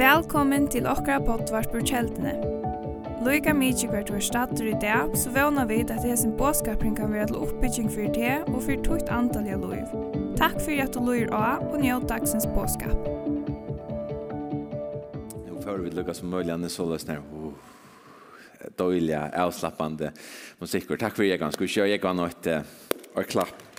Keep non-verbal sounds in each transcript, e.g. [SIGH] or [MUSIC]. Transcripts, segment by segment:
Velkommen til okra potvart på kjeldene. Loika mykje hvert var stater i dag, så vana vid at hesen båskapring kan være til oppbygging fyrir det og fyrir tukt antalliga loiv. Takk fyrir at du loir av og njød dagsens båskap. Nå får vi lukka som møylig, Anne Solas, nær uh, døyliga, avslappande musikker. Takk fyrir jeg ganske, vi kjør jeg ganske et klapp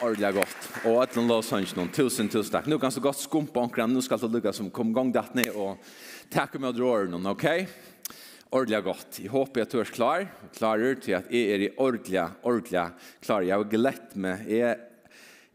ordentlig godt. Og et eller annet lovsang noen. Tusen, tusen takk. Nå kan så godt skumpa omkring. Nå skal det lykke som kom gang datt ned og takk med å dra noen, ok? Ordentlig godt. Jeg håper du tørs klar. Klarer til at jeg er i ordentlig, ordentlig klar. Jeg har glett meg. Jeg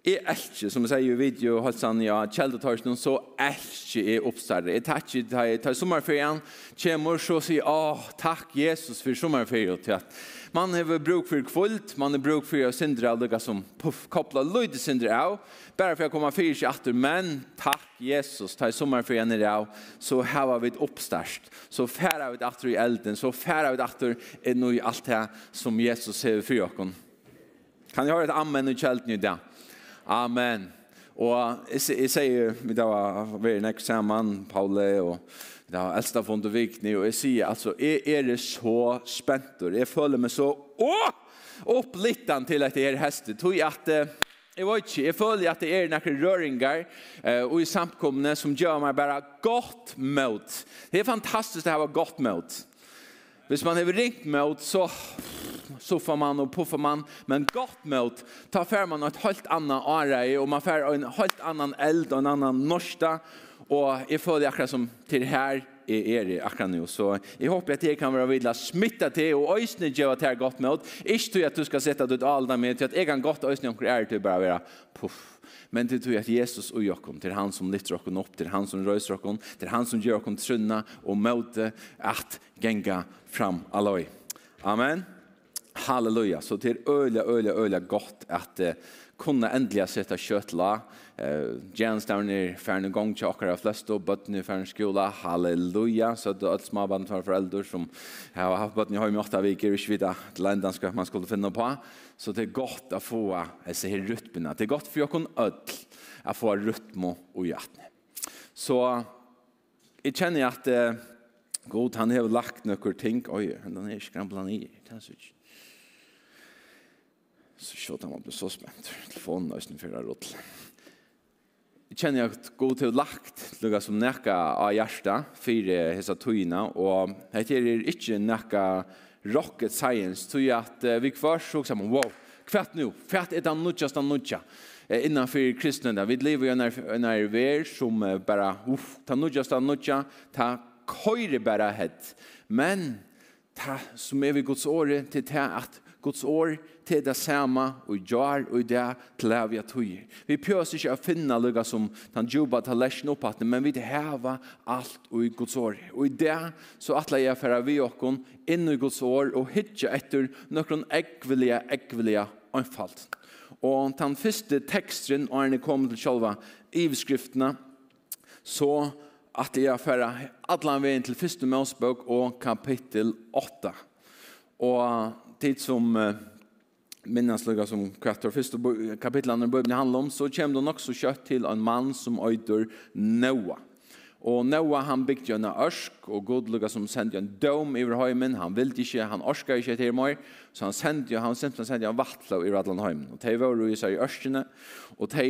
Jeg elsker, som jeg sier i video, holdt sånn, ja, kjeldetorsen, så elsker jeg oppstarre. Jeg tar takker tar sommerferien, kommer, så sier, åh, takk Jesus for sommerferien, til at Man har bruk for kvult, man har bruk för att syndra alla som puff, koppla lite syndra av. Bare for å komme fyrir seg atter, men takk Jesus, ta i sommarferien i dag, så här har vi et uppstärst. Så færer vi atter i elden, så færer vi atter i noe i alt det som Jesus har for oss. Kan jeg höra et amen i källt i dag? Amen. Och jeg sier, vi var en sammen, Paule og... Det har eldsta funnet vikne, og jeg sier altså, jeg er så spentor, jeg føler meg så, åh, opplittan til at jeg er hestet, tog at, jeg vet ikke, jeg føler at det er nekker røringar, og i samkomne som gjør meg bare godt mot. Det er fantastisk å ha godt mot. Hvis man har ringt mot, så soffar man och puffar man. Men gott mot tar fär man ett helt annan ära och man fär en helt annan eld och en annan norsta. Og jeg føler akkurat som til her er er akkurat nå. Så jeg håper at jeg kan være vidla smitta til og øysene gjør at jeg godt med. Ikke tror at du skal sette ut alle med til at jeg kan godt øysene om er til bare være puff. Men det tror jag att Jesus og Jakob, till han som lyfter oss upp, till han som røyser oss, till han som gör oss trunna och möte att genga fram alloj Amen. Halleluja. Så det er øyla, øyla, øyla godt at uh, kunne endelig sette kjøtla Eh, Jens där ner färna gång chakar akkurat flest och bötne färna skola. Halleluja. Så det är ett småband för föräldrar som har haft bötne hemma i åtta veckor i Sverige till ländan ska man skulle finna på. Så det är gott att få så här rytmerna. Det är gott för jag kan öll att få rytmo och hjärtne. Så jag känner att eh, God, han har lagt några ting. Oj, den är skramplad i. Det så Så kjøtt han var så spent. Telefonen er snart fyrir rådlig. Jeg kjenner jeg god til lagt noe som nekka av hjertet for hessa tøyene, og dette er ikke nekka rocket science, tog at vi først så sammen, wow, kvært nu, kvært er den nudja, den nudja, innanfor kristne. Vi lever jo en erver som bara, uff, ta nudja, den nudja, ta køyre bara hett. Men, ta, som er vi Guds året, til det at Guds år til det samme, og gjør, og det til det vi har tøyer. Vi pjøs ikke å finne noe som den jobba til lesjen opp at men vi heva alt og i Guds år. Og i det så atler jeg for vi åkken inn i Guds år og hitje etter noen ekvelige, ekvelige anfallt. Og den første teksten, og han kom til selve iveskriftene så at jeg for allan veien til første Mosebok og kapittel 8. Og tid som uh, minnes lukka som kvartor første kapitlet i Bibelen handler om, så kommer det nok så kjøtt til en mann som øyder Noah. Og Noah han bygde jo en ørsk, og god lukka som sendte en dom i høymen, han ville ikke, han orska ikke til mer, så han sendte jo, han sendte, han sendte en vattla i alle heimen. Og de var jo i seg i ørskene, og de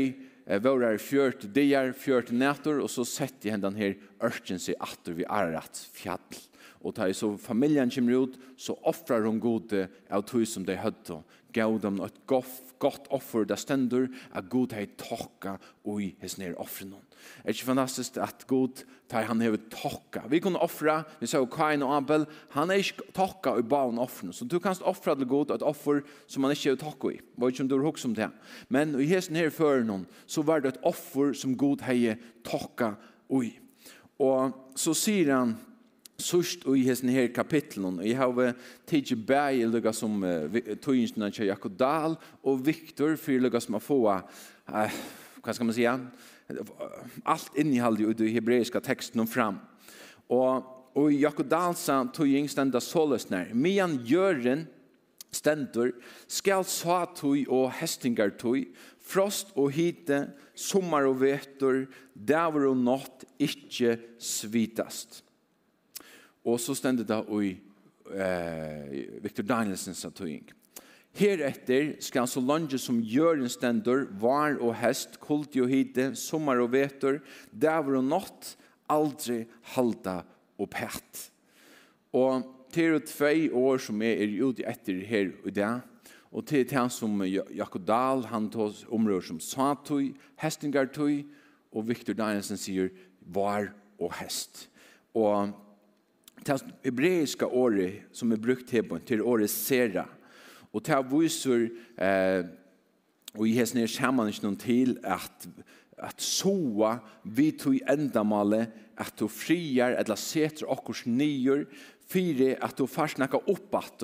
var her fjørt dier, fjørt nætter, og så sette de den her ørken seg atter vi Ararat fjall. Og da så familien kommer ut, så offrar hun gode av tog som de høtte gav dem et gott, gott offer der stender at Gud hei tokka ui his nere offren hon. Er ikke fantastisk at Gud tar han hei tokka. Vi kunne offra, vi sa Kain og Abel, han er ikke tokka ui baun offren. Så du kan offra til Gud et offer som han ikke hei tokka i. Var ikke om du har hokst om det. Men i his nere før hon, så var det et offer som Gud hei tokka ui. Og så sier han, Sørst i hesten her kapitlen, og jeg har tidsi bæg i lukka som tøyingsna til Jakob Dahl og Viktor for lukka som a få, hva skal man sija alt innihald i det hebreiska teksten om fram. Og, og Jakob Dahl sa tøying stenda solesner mian gjøren stendur, skal sa tøy og hestingar tøy, frost og hite, sommar og vetur, daver og natt, ikkje svitast. Og så stendet det i eh, Victor Danielsens tøying. Heretter skal så langt som gjøren stender, var og hest, kulti og hite, sommar og vetur, dæver og natt, aldri halda og pætt. Og til og tvei år som jeg er ute etter her i dag, og til det som Jakob Dahl, han tås områder som Satøy, Hestingartøy, og Victor Danielsen sier var og hest. Og det hebreiska året som är brukt här till året sera. Och det viser, eh, og i hesten er skämman ikke noen til, att att soa vi tog ändamålet at du friar eller sätter okkurs nyer fyra att du farsnacka uppåt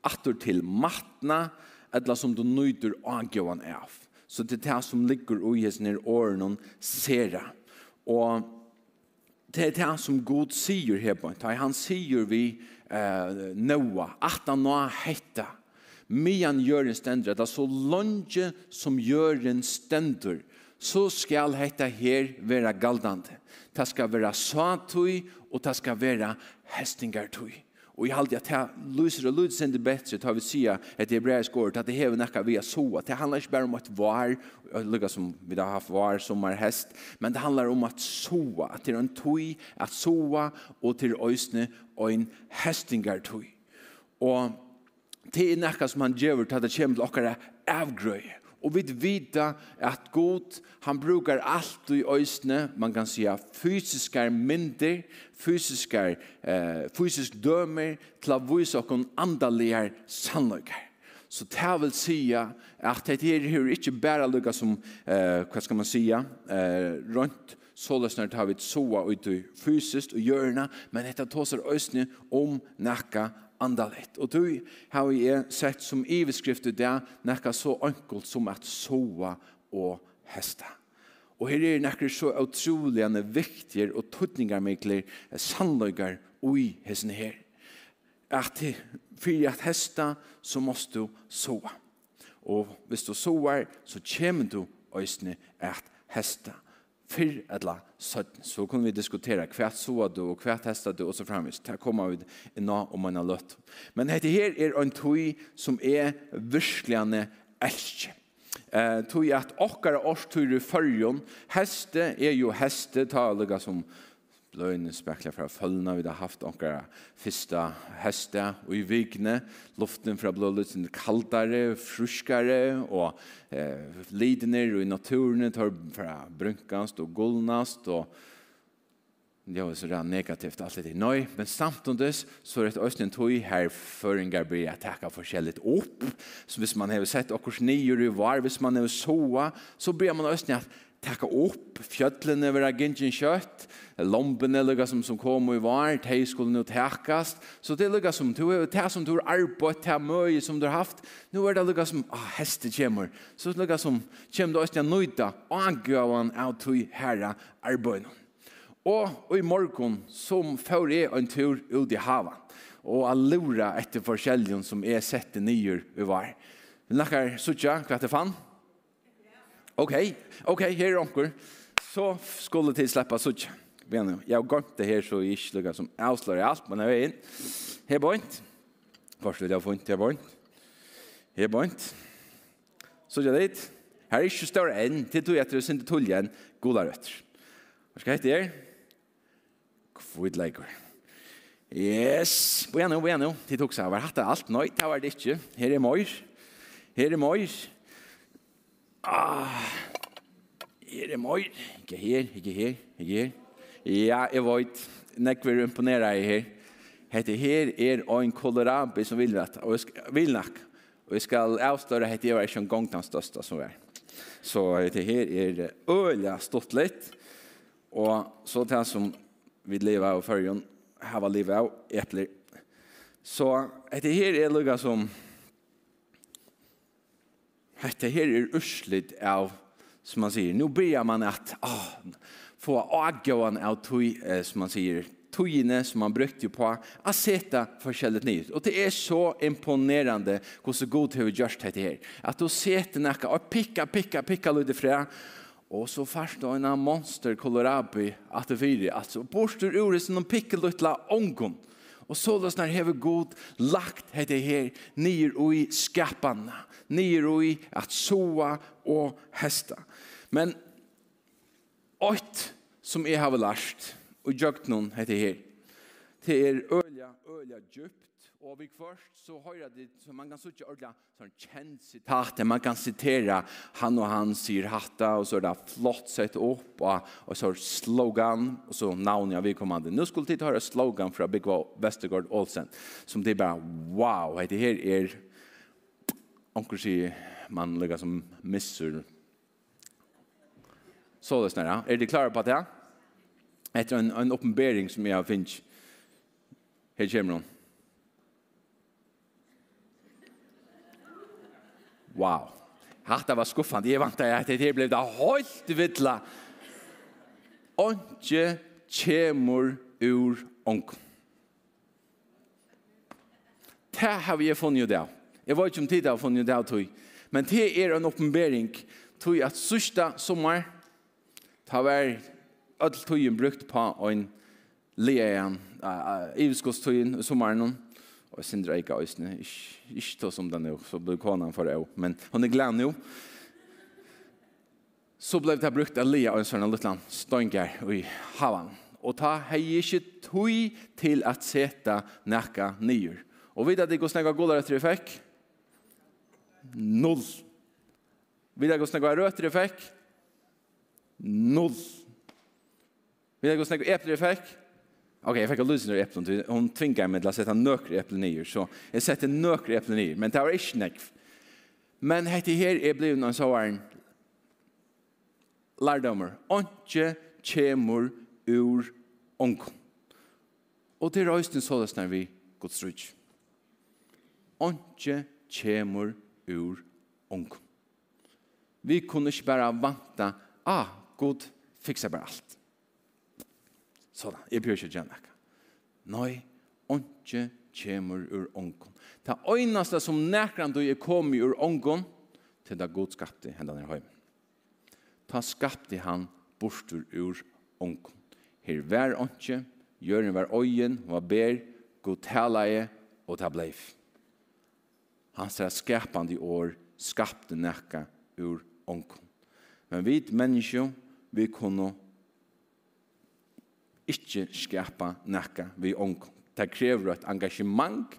attor till matna, eller som du nøyder avgåvan av. Så det er det som ligger i hästen är åren sera. Och det er det som god sier her på en tag. Han sier vi eh, Noah at han nå hette, mian gjør en stender, det er så langt som gjør en stender, så skal hette her være galdande. Det skal være satøy, og det skal være hestingartøy. Och jag hade att det lyser og lyser inte bättre tar vi säga att det hebreiska ordet att det hever nekka via så att det handlar ikke bare om att var lukka som vi har haft var sommarhäst men det handlar om att så att det är en toj att soa, och till ösne og en hästingar toj och det är näka som han gör att det kommer til okkara avgrøy. Og vi vita at god, han brukar allt i øysene, man kan säga fysiska mynder, fysiska, eh, fysisk dømer, til å vise oss andalige sannløkker. Så det vil säga at det her er ikke bare lukka som, eh, hva skal man säga, eh, rundt, såløsner det har vi soa ut i fysiskt og hjørna, men dette tåser øysene om nekka andaligt. Och du har ju sett som iveskrifter där nekka så enkelt som at soa och hästa. Og her er nekker så utroligane viktige og tøtningarmikler sannløyger ui hessen her. At for at hesta så måst du soa. Og hvis du soar så kommer du òsne at hesta fyr eller søtten. Så kunne vi diskutera hva så du og hva testa du og så fremvis. Det kommer vi inn om man har løtt. Men dette her er en tøy som er virkelig elskje. Eh, tøy at okkara årstøyre fyrjon, heste er jo heste, ta allega som løgnet spekler fra følgene vi har haft noen første heste og i vikene. Luften fra blålutsen kaldere, fruskere og eh, lidner og i naturen. Tar fra brunkast og gullnast og det var så negativt alt det nøy, men samtidig så er det også en tog her føringer blir jeg takket forskjellig opp, så hvis man har sett akkurat nye i var, hvis man har soa, så blir man også at taka upp fjöllene vera gingen kjøtt, lombene lukka som, som kom og var, de skulle nu tekast, så det lukka som du, det som du har arbeid, det møye som du har haft, nu er det lukka som, ah, heste kjemur, så det lukka som kjem du også nøyda, agavan av tog herra arbeid. Og, og i morgon, som får jeg en tur ut i havan, og allura etter forskjellion som jeg sette nyer i var. Vi nakkar sutja, hva det fann? ok, ok, her er onker. Så skulle til släppa sutt. Men nu, jag går inte här så ich lukar som avslöjar allt, men jag är in. Här bort. Först vill jag få inte här bort. Här bort. Så jag det Här är inte större än till du äter sin tuljen goda rötter. Vad ska hette er? Kvidleikor. Yes. Bueno, bueno. Det tog så här. Var hatt allt? Nej, det var det inte. Här är mor. Här är mor. Ah, er det møy? Ikke her, ikke her, ikke her. Ja, jeg vet, nek vi imponera i her. Hette her er en kolorabi som vil natt, og vil nok. Og jeg skal avstøre hette jeg var ikke en gang den største som er. Så hette her er øyla stått litt. Og så til som vi lever av førjen, her var livet av epler. Så hette her er lukket som... Hette her er urslit av, som man sier, nu börjar man at ah, få avgåan av tog, eh, som man sier, togene som man brukte på, å sette forskjellig nytt. Og det er så imponerande hvordan god har gjort dette her. At du då noe, og pikka, picka, picka, picka fra, og så først da en monster kolorabi at det fyrer, altså, borster ur det som de pickar lite ångon. Og så løs når hever god lagt hette her nyer i skapene, nyer i at soa og hesta. Men ått som jeg har lært, og gjøkt noen hette her, det er ølja, ølja djupt, Og vi først så hører det, så man kan sitte ordentlig sånn kjent sitat, man kan sitere han og han sier hatta, og så er det flott sett opp, og, og så er slogan, og så navn jeg vedkommende. Nå skulle tid høre slogan fra Bigva Vestergaard Olsen, som det er bare, wow, det her er, anker sier man ligger som misser. Så det snarere, er det klare på det? Etter en, en oppenbering som jeg har finnet, kommer noen. Wow. Hatta var skuffande. Jeg vant at det ble da høyt vidla. Onge kjemur ur ongen. Det har vi funnet jo det. Jeg vet ikke om tid har funnet det tog. Men det er en oppenbering tog at sørste sommer ta vær all tøyen brukt på en leien, uh, uh, iviskostøyen sommeren og sindra ikke øysene. Ikke ta som den er, så blir kanan for det Men hon er glad nu. Så ble det brukt av Lea og en sånn liten stønger i havan. Og ta hei ikke tøy til at seta nekka nyer. Og vet at det går snakka gulare etter fikk? Null. Vet at det går snakka røtter fikk? Null. Vet at det går snakka etter fikk? Null. Okej, jag fick en lösen ur äpplen. Hon tvingade mig till att sätta nökra äpplen i. Så jag sätter nökra äpplen i. Men det var inte nekv. Men hette her er blivit någon sån lärdomar. Onke kemur ur onkon. Og det røysten såles når vi går rydg. Onke kjemur ur onkon. Vi kunne ikke bare vanta, ah, Gud bara allt. Allt. Sådan, jeg bør ikke gjøre noe. Nei, ikke kommer ur ånken. Det øyneste som nærkere du er kommet ur ånken, til det god skapte hendene i høymen. Ta skapte han bortur ur ånken. Her vær ånke, gjør en vær øyen, hva ber, god talaie, og ta bleif. Han sier skapande i år, skapte nærkere ur ånken. Men vi mennesker, vi kunne ikke skapa nekka vi ångkom. Det krever et engasjement,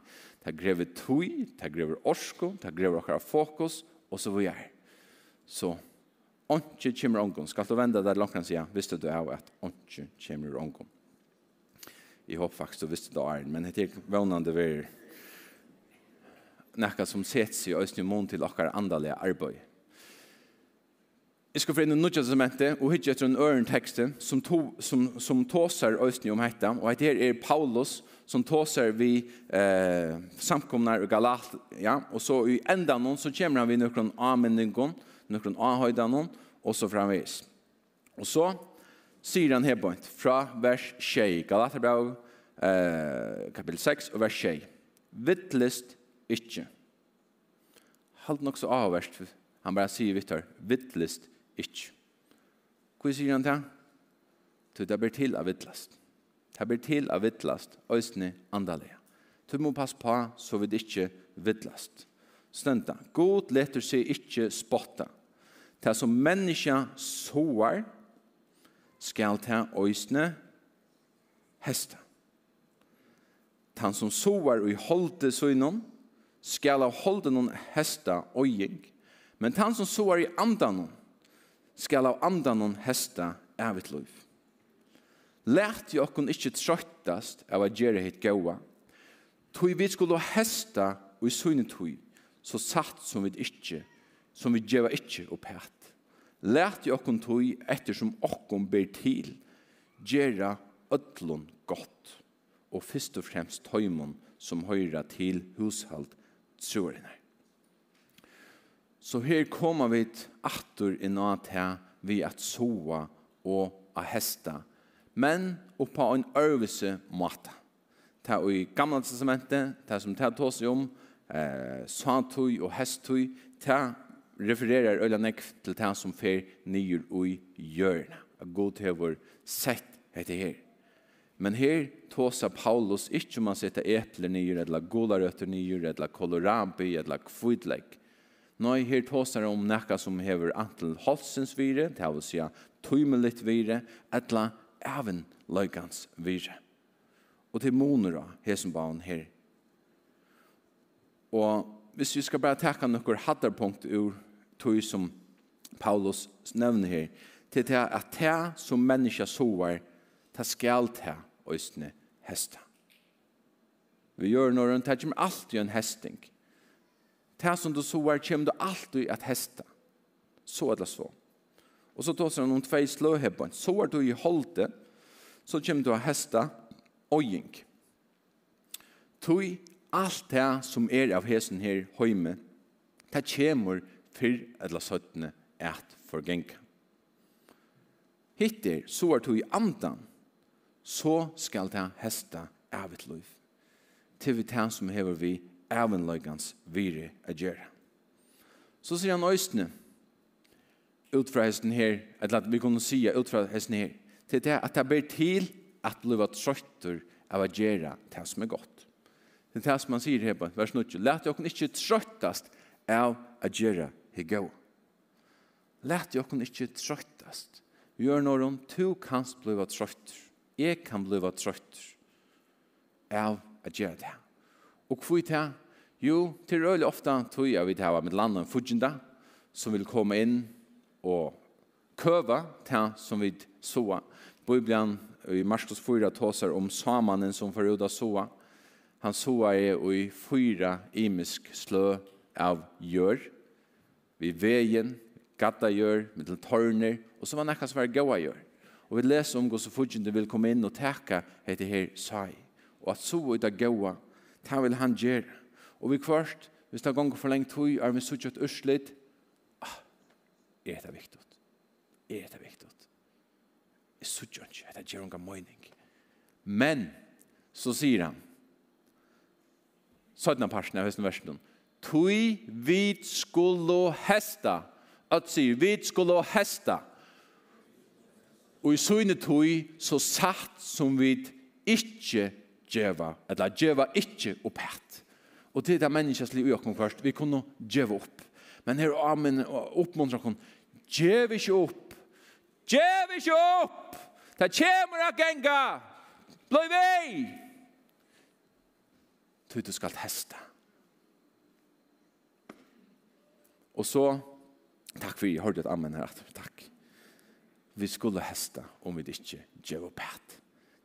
det krever tøy, det krever orsko, det krever akkurat fokus, og så videre. Så, åndsje kommer ångkom. Skal du vende deg langt og si, visste du av at åndsje kommer ångkom. Jeg håper faktisk du visste det er, men det er vannende vi nekka som sett seg i mån til akkurat andalige arbeid. Jeg skal få inn i nødja testamentet og hitje etter en øren tekst som, to, som, som tåser Østny om hetta. Og dette er Paulus som tåser vi eh, samkomnar i Galat. Ja? Og så i enda noen så kommer han vi noen avmenningen, noen avhøydanen og så framvis. Og så sier han her point fra vers 6, Galaterbrev eh, kapitel 6 og vers 6. Vittlist ikke. Halt nok så avverst, han bara sier vittar, vittlist ikke ikke. Hva sier han til? Så det blir til av vittlast. Det blir til av vittlast, øsne andalega. Du må passe på så vi ikke vittlast. Stønta, god leter seg ikke spotta. Det som menneska soar, skal ta øsne hesta. Han som soar og i holde søgnon, skal ha holde noen hesta øying. Men han som soar i andanon, skal av andanon hesta evigt liv. Lært jo okkun ikkje trøttast av a gjerra hitt gaua, tui vi skulle hesta og i sunne tui, så satt som vi ikkje, som vi gjeva ikkje opp hætt. Lært jo okkun tui ettersom okkun ber til, gjerra ödlun gott, og fyrst og fremst tøymon som høyra til hushald troerne. Så her kommer vi atter i natt her vi at soa og a hesta, men oppa en øvelse måte. Ta i gamla testamentet, ta som ta tås om, eh, satui og hestui, ta refererar øyla nekv til ta som fer nyer ui hjørna. God hever sett etter her. Men her tåsa Paulus ikkje om han sette epler nyer, eller golarøtter nyer, eller kolorabi, eller like Nei, her tåsar om nekka som hever antel holsens vire, det vil si tøymelit vire, etla even løygans vire. Og til monera, hesenbaun her. Og hvis vi skal bare tekka nokkur hattarpunkt ur tøy som Paulus nevner her, til det at det som menneska sovar, det skal det østne hesta. Vi gjør når det tar med alt en hesting det som du sover kommer du alltid at hesta. Så eller så. Og så tar han noen två sløhebben. Så er du i hållte så kommer du å hästa ojink. Tui alt det som er av hesen her høyme, det kommer fyr eller sötne att förgänka. Hittir så er du i andan så skal det hesta av et liv. Til vi som hever vi evenløygans vire a gjøre. Så sier han øystene, ut fra hesten her, eller at vi kunne sige ut fra hesten her, til det at det ber til at bliva trøytter av a gjøre det som er godt. Det er det som han sier her på vers 9. Læt dere ikke trøytast av a gjøre det gode. Læt dere ikke trøytast. Gjør når hun, to kan bliva trøytter. Jeg kan bliva trøytter av a gjøre det. Og hvor er det? Jo, til røylig ofte tog jeg vidt hava mitt land og en fudgjenda som vil komme inn og køva til som vi så. Bibelen i Marskos 4 tåser om samanen som får ut av soa. Han soa er i fyra imisk slø av gjør. Vi veien, gatta gjør, mittel tørner, og så var nekka som var gaua gjør. Og vi leser om gos og fudgjende vil komme inn og teka etter her sai. Og at soa ut av gaua Ta vil han gjøre. Og vi kvart, hvis det gonger for lengt tog, er vi sutt urslit, ah, er det viktig. Er det viktig. Jeg sutt ikke, det gjør unga møyning. Men, så sier han, 17. parten av høsten versen, Tui vid skulle hesta, at sier, vid skulle hesta, og i søgne tui, så satt som vid ikke hesta, djeva, eller djeva ikkje opphett. Og til det menneskes liv i åkken først, vi kunne djeva opp. Men her og amen oppmuntrer kun, djev ikkje opp, djev ikkje opp, det kommer a genga, bløy vei! Ty du skal hesta. Og så, takk for jeg hørte et amen her, takk. Vi skulle hesta om vi ikke djev opp hett.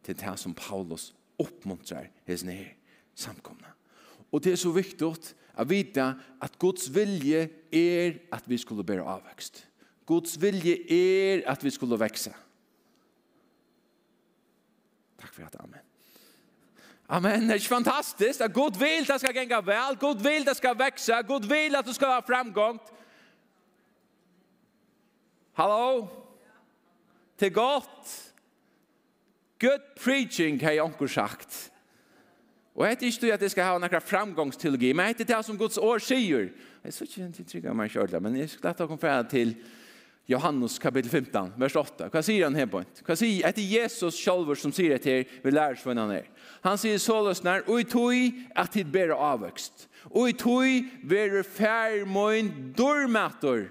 Til det som Paulus oppmuntrar hesen her samkomna. Og det er så viktigt å vita at Guds vilje er at vi skulle bære avvekst. Guds vilje er at vi skulle vekse. Takk for at amen. Amen, det är fantastisk at Gud vil det skal gjenge vel, Gud vil det skal vekse, Gud vil at du skal ha framgång. Hallå? Til godt? Good preaching, har jeg onker sagt. Og hette ikke du at jeg skal ha noen framgångsteologi, men hette det som Guds år sier. Jeg så ikke den trygg av meg selv, men jeg skal ta konferen til Johannes kapitel 15, vers 8. Hva sier han her på? Hva sier? Etter Jesus selv som sier det her, vi lærer seg han er. Han sier så løsner, og i tog at det bæra avvøkst. Ui tui veru færmøyn dormator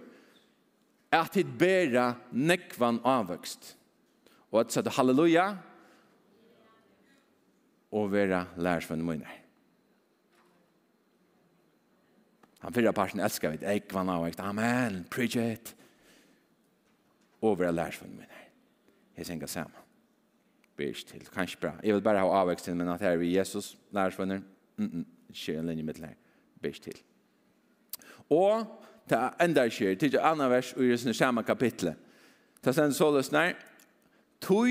at det bæra nekvann avvøkst.» Og at sier halleluja, og være lærersvenn mine. Han fyrre parten elsker vi, eik vann av, amen, preach it, og være lærersvenn mine. Jeg senker sammen. Bers til, kanskje bra. Jeg vil bare ha avvekst til, men at her er vi Jesus, lærersvenner, mm -mm, Skjer en linje mitt her. bers til. Og, ta enda skjer, til det andre vers, og i det samme kapitlet. Ta sen så løsner, tog,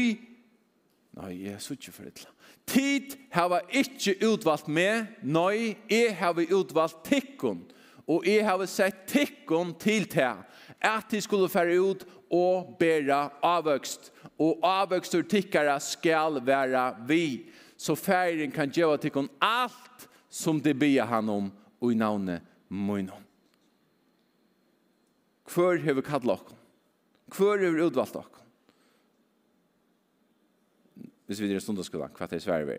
nei, jeg er så ikke for et eller Tid hava ikkje utvalt meg, nei, eg hava utvalt tikkun, og eg hava sett tikkun til te, at de skulle fære ut og bæra avvøkst, og avvøkstur tikkara skal være vi, så færen kan gjeva tikkun alt som de bia han om, og i navnet munnen. Hvor har vi kallat okken? Hvor har vi utvalt okken? hvis vi er sundagsskola, hva er svære vi?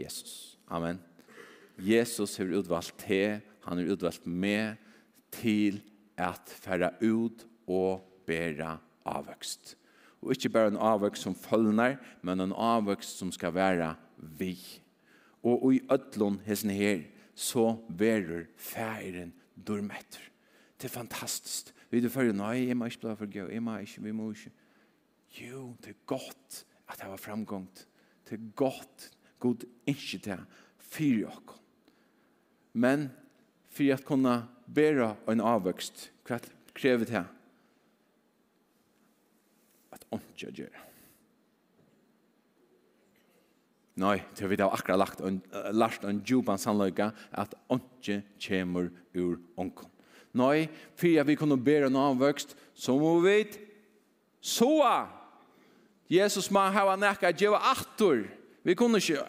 Jesus. Amen. Jesus har utvalgt te, han har utvalgt med til at færa ut og bæra avvøkst. Og ikke bare en avvøkst som følner, men en avvøkst som skal være vi. Og i ødlån hesten her, så verur færen dormetter. Det er fantastisk. Vi du fyrir, nei, jeg må ikke bli for gøy, jeg må ikke, vi må ikke. Jo, det er godt at det var framgångt til godt, god ikke til fyrir okkom. Men for at kunne bæra en avvøkst, hva krever det? At åndsja gjør. Nei, til vi da akkurat lagt en, lagt en djupan sannløyga at åndsja kjemur ur ånkom. Nei, for at vi kunne bæra en avvøkst, så må vi soa Jesus må hava nekka djeva attor. Vi kunne ikke,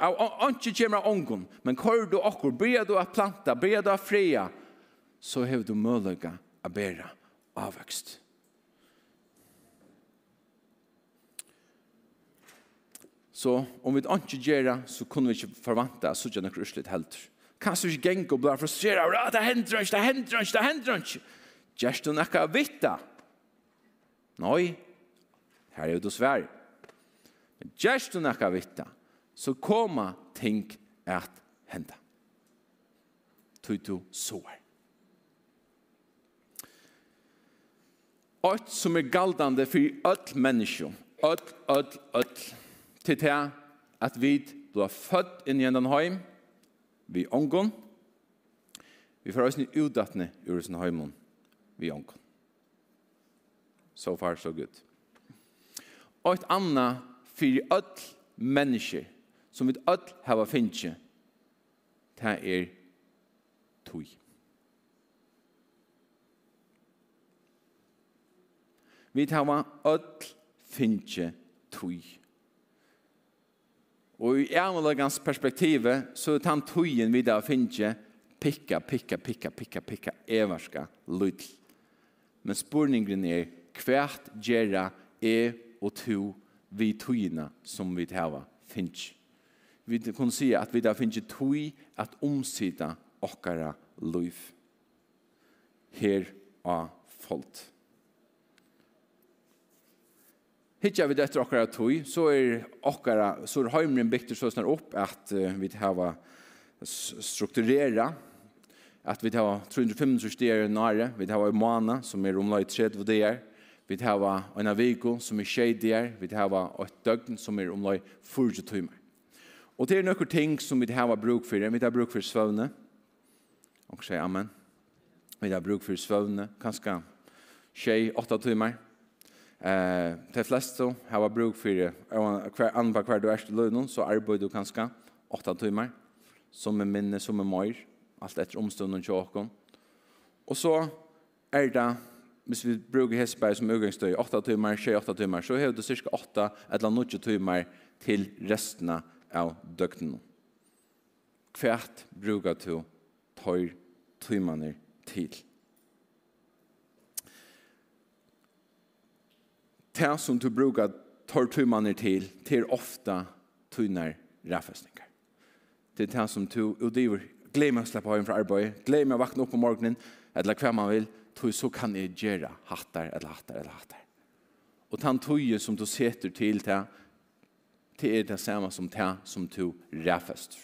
ikke kjemra ongon, men kor du okkur, bryr du a planta, bryr du a fria, så hev du møllega a bera avvöxt. Så om vi ikke gjør det, så kunne vi ikke forvanta at suttja er uslit helt. Kanst vi ikke gjenge og blir frustrera, det hender ikke, det hender ikke, det hender ikke. Gjerst du nekka vitta? Nei, her er det du svær. Gjerst du nekka vitta, så koma ting at henda. Tui tu soar. Ått som er galdande for öll menneskjo, öll, öll, öll, til det at vi blir født inn i en heim, vi ångon, vi får òsne utdatne ur sin heimon, vi ångon. So far, so good. Og et anna fyrir öll menneske som vi öll hava finnje, ta er tui Vi hava öll finnje tui Og i ærmelagans perspektiv, så er tan tuien vi da finnje, pikka, pikka, pikka, pikka, pikka, evarska, lydl. Men spurningen er, hvert gjerra er og to vi tøyina som vi hava finnes. Vi kan si at vi da finnes tøy at omsida okkara liv her av folk. Hittar vi dette okkara tog så er okkara, så er heimren bygter så snar opp at vi hava strukturera, at vi har 355 dager nære, vi hava en måned som er omlag 30 dager, Vi har en viko som er tjej tjejdier, vi har et døgn som er omlai 40 timer. Og det er nokkur ting som vi har bruk for, vi har bruk for svøvne, og sier amen. Vi har bruk for svøvne, kanskje tjej åtta timer. Eh, de fleste har bruk for, hver andre hver du er til løgnen, så arbeider du kanskje åtta timer, som er minne, som er møyr, alt etter omstånden til åkken. Og så er det hvis vi bruker Hesberg som utgangsstøy i 8 timer, 28 timer, så har det cirka 8 eller 9 timer til resten av døgnet. Hvert bruker du tøy timene til. Det som du bruker tøy timene til, til ofte tøyner ræfestninger. Det er det som du utgiver. Glem å slippe høyen fra arbeid, glem å vakne opp om morgenen, eller hva man vil, tog så kan jeg gjøre hattar eller hattar eller hattar. Og den tog som du setter til det, det er det samme som det som du ræfester.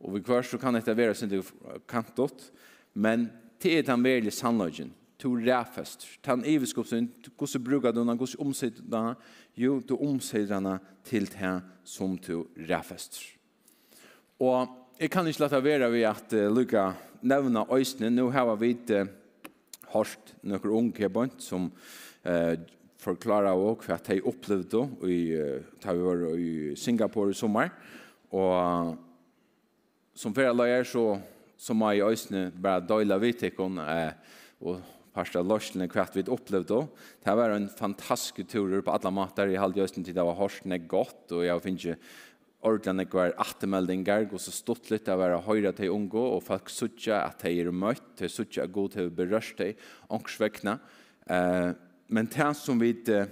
Og vi kvar så kan dette være sin kantot, men det er den veldig sannløgjen. to ræfest, Den evigskapsyn, hvordan bruker du den, hvordan omsitter du den? Jo, du omsitter den til det som to ræfest. Og jeg kan ikke lade være ved at uh, lukka nevna øysene. Nå har vi uh, hørt noen unge bønt som eh, forklarer også hva de opplevde i, da vi var i Singapore i sommer. Og som flere løyer så, så må jeg også bare døyla vidt eh, og parsta løsene kvart vi opplevde. Det var en fantastisk tur på alla måter. Jeg halde just en tid av horsene godt, og jeg finner ikke ordentlig var attemeldinger, og så stått litt av å være høyre til unge, og folk sutja at de er møtt, de sutja at god til å berørst de, ångsvekkene. Eh, men det som vi eh,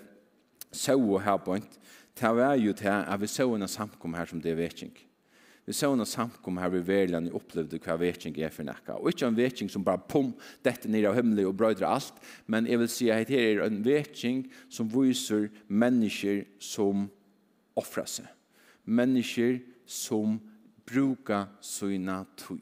så her på en, det var jo til at vi så en samkom her som det er vekking. Vi så en samkom her vi verland opplevde hva vekking er for nekka. Og ikke en vekking som bare pum, dette nere av himmelen og brøyder alt, men jeg vil si at her er en vekking som viser mennesker som offrer seg mennesker som bruka sina tøy.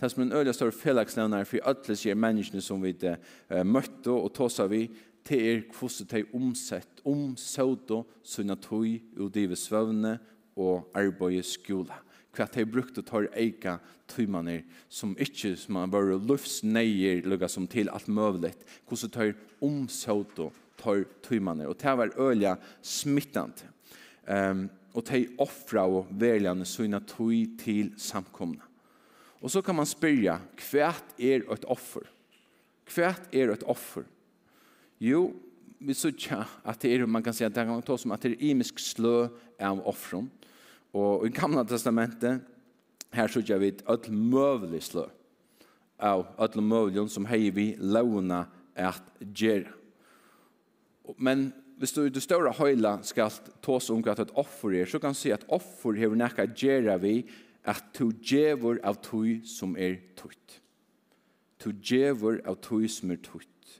Det som en øyla stor felagsnevner for alle sier menneskene som vi uh, møtte og tåsa vi, det er hvordan de omsett, omsøvde sina tøy og dive svøvne og arbeid skola. Hva de brukte tar eika tøymaner som ikke som man var løftsneier lukka som til alt møvlet, hvordan de omsøvde tar tøymaner. Og det var øyla smittant. Um, og de offra og veljene sina tog til samkomna. Og så kan man spyrja, hva er et offer? Hva er et offer? Jo, vi sutja at det er, man kan si at det kan ta som at det er imisk slø av offren. Og i gamla testamentet, her sutja vi et ødel møvelig slø av ødel møvelig som hei vi launa at gjerra. Men hvis du i det større høyla skal tås om at et offer er, så kan du si at offer hever nekka gjerra vi at du djevor av tøy som er tøyt. Du djevor av tøy som er tøyt.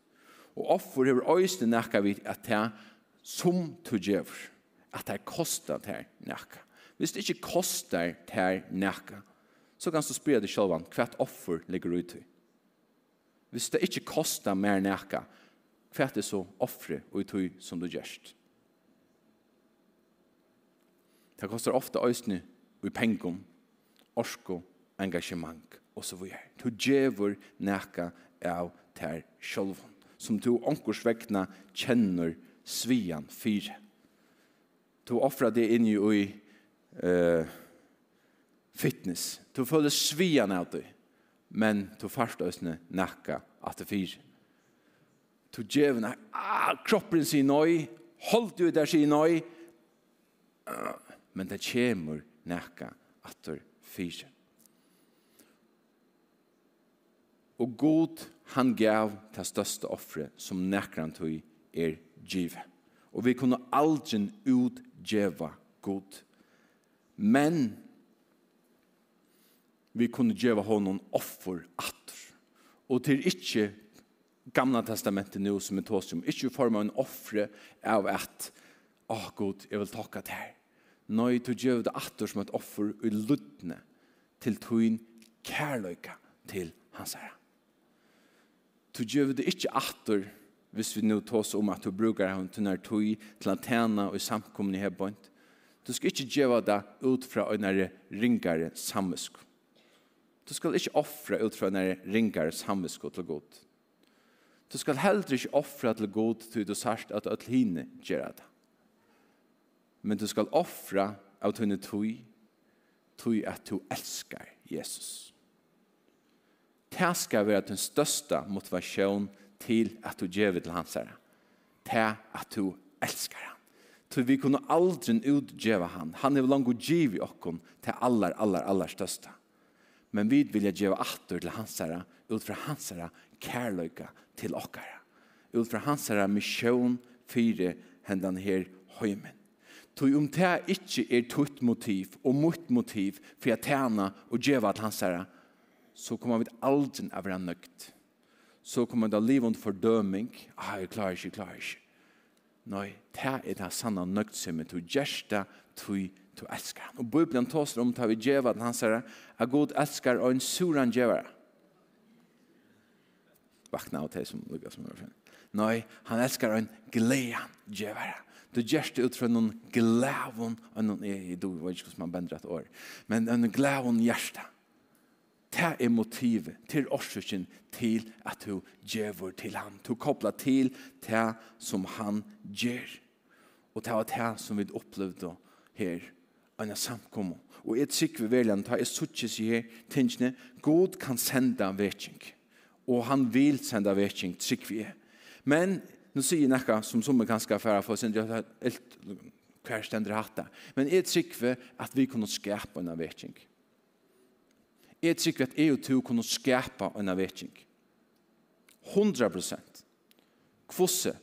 Og offer hever øyne nekka vi at det er som du djevor. At det er kostet det er nekka. Hvis det ikke kostar det er nekka, så kan du spyrir deg selv hva et offer ligger ut i. Hvis det ikke kostar mer nækka, hva er så offre og i tog som du gjørst? Det kostar ofte øyne i pengum, orsko, engasjement og så videre. Du gjør nækka av ter sjolvun, som du onkurs vekna kjenner svian fire. Du offrer det inn i uh, fitness. Du føler svian av det, men du først øysene nækka at det fyre to djevelen, ah, kroppen sier nøy, hold du der sier nøy, men det kommer nækka atur fyre. Og god han gav det største offre som nekran tog er give. Og vi kunne aldri utgjeva god. Men vi kunne gjeva honom offer atter. Og til ikkje gamla testamentet nu som en tåsum. Ikke i form av en offre av at Åh, oh, god, jeg vil takka det her. Nøy, du gjør det atter som et offer i luttene til tøyn kærløyka til hans herre. Du gjør det ikke atter hvis vi nå tås om at du bruker hon til nær tøy til at tjena og samkomne i hebbånd. Du skal ikke gjøre det ut fra øynere ringare samvisk. Du skal ikke offre ut fra øynere ringare samvisk til god. Du skal heller ikke offre til god til du sørst at at hine gjør det. Men du skal offre av henne tog, tog at du elsker Jesus. Det skal være den største motivasjon til at du gjør det til hans herre. Det at du elsker han. Så vi kunne aldri utgjøve han. Han er langt og giv i til aller, aller, aller største. Men vi vil gjøre atter til hans herre, ut fra hans herre kærløyka til okkara. Ut fra hans herre misjon fyre hendan her høymen. Tog om det ikke er tutt motiv og mot motiv for jeg tjene og djeva til hans herre, så kommer vi aldri av være nøgt. Så kommer det livet fordøming. Ah, jeg klarer ikke, jeg klarer ikke. Nei, det er det sanne nøgtsummet. Du gjørs det, du, du elsker han. Og Bibelen tåser om det vi djeva til han sier at god elsker og en suran djeva vakna av det som lukkar som er Nei, han elskar en glean djevare. Du gjerst ut fra noen glavon, og noen er i do, og ikke hvordan man bender et år, men en glavon hjersta. Det er motivet til årsøkken til at du djever til han. Du kopplar til det som han gjør. Og det var det som vi opplevde her, en samkommer. Og et trykker vi velger, ta jeg suttje seg her tingene, god kan senda en vekking och han vill sända vi er. Men nu jeg näka som som ganska affæra for, sin helt kvarständer hatta. Men är vi att vi kunde skärpa en trygg Är at jeg og to kunne skärpa en väckning. 100%. Kvosse.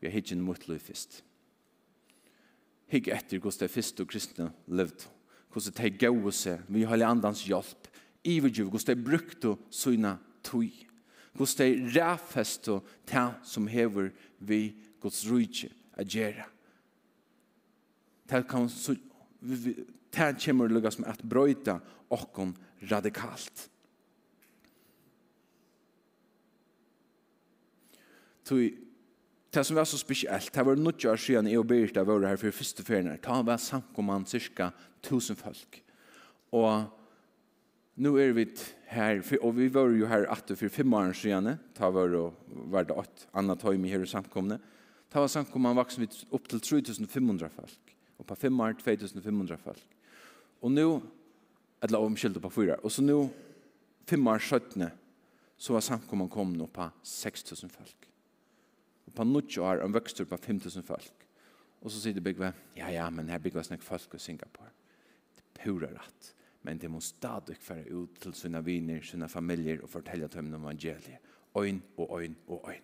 Vi har hittat en fyrst. Higg etter hos det første kristne levd. Hos det gau seg, vi har andans hjelp. Ivergiv, hos det brukte sine tui. Guds det er ræfest og ta som hever vi Guds rujtje a gjerra. Ta kan så ta kommer lukka som at brøyta okkon radikalt. Tui, det som var så spesielt, det var nødt år siden jeg og Birta var her for første ferien, det var samkomman cirka tusen folk. Og nu er vi her, og vi var jo her atter for fem år siden, ta var og var det åtte, Anna Tøymi her i samkomne. Ta var samkomne vaksen vidt opp til 3500 folk, og på fem år 2500 folk. Og nu, eller omkylde på fyra, og så nu, fem år 17, så var samkomne kommet opp på 6000 folk. Og på nødt år, en vøkstur på 5000 folk. Og så sier det Bygve, ja, ja, men her Bygve snakk folk i Singapore. Det er pura rett men det må stadig fære ut til sine viner, sine familier og fortelle dem om evangeliet. Øyn og øyn og øyn.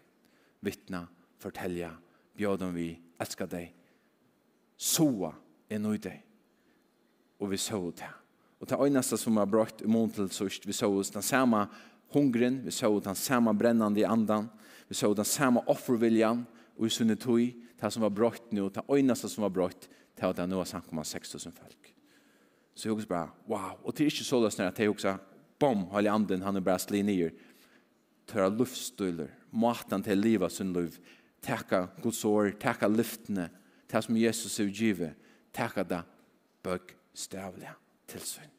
Vittna, fortelle, bjør dem vi, elsker deg, soa er nøy deg. Og vi så det. Og det øyneste som har brøkt i mån til sørst, vi så den samme hungren, vi så den samme brennende i andan, vi så den samme offerviljan, og i sunne tog, det som var brøkt nå, det øyneste som var brøkt, det var det nå er om 6000 folk. Så jag också bara, wow. Och det är inte så löst när jag också, bom, håller anden, han är bara slid ner. Töra luftstøyler, maten till livet sin liv. Tacka Guds år, tacka lyftene, det som Jesus har givet. Tacka det bøgstavlige tilsyn.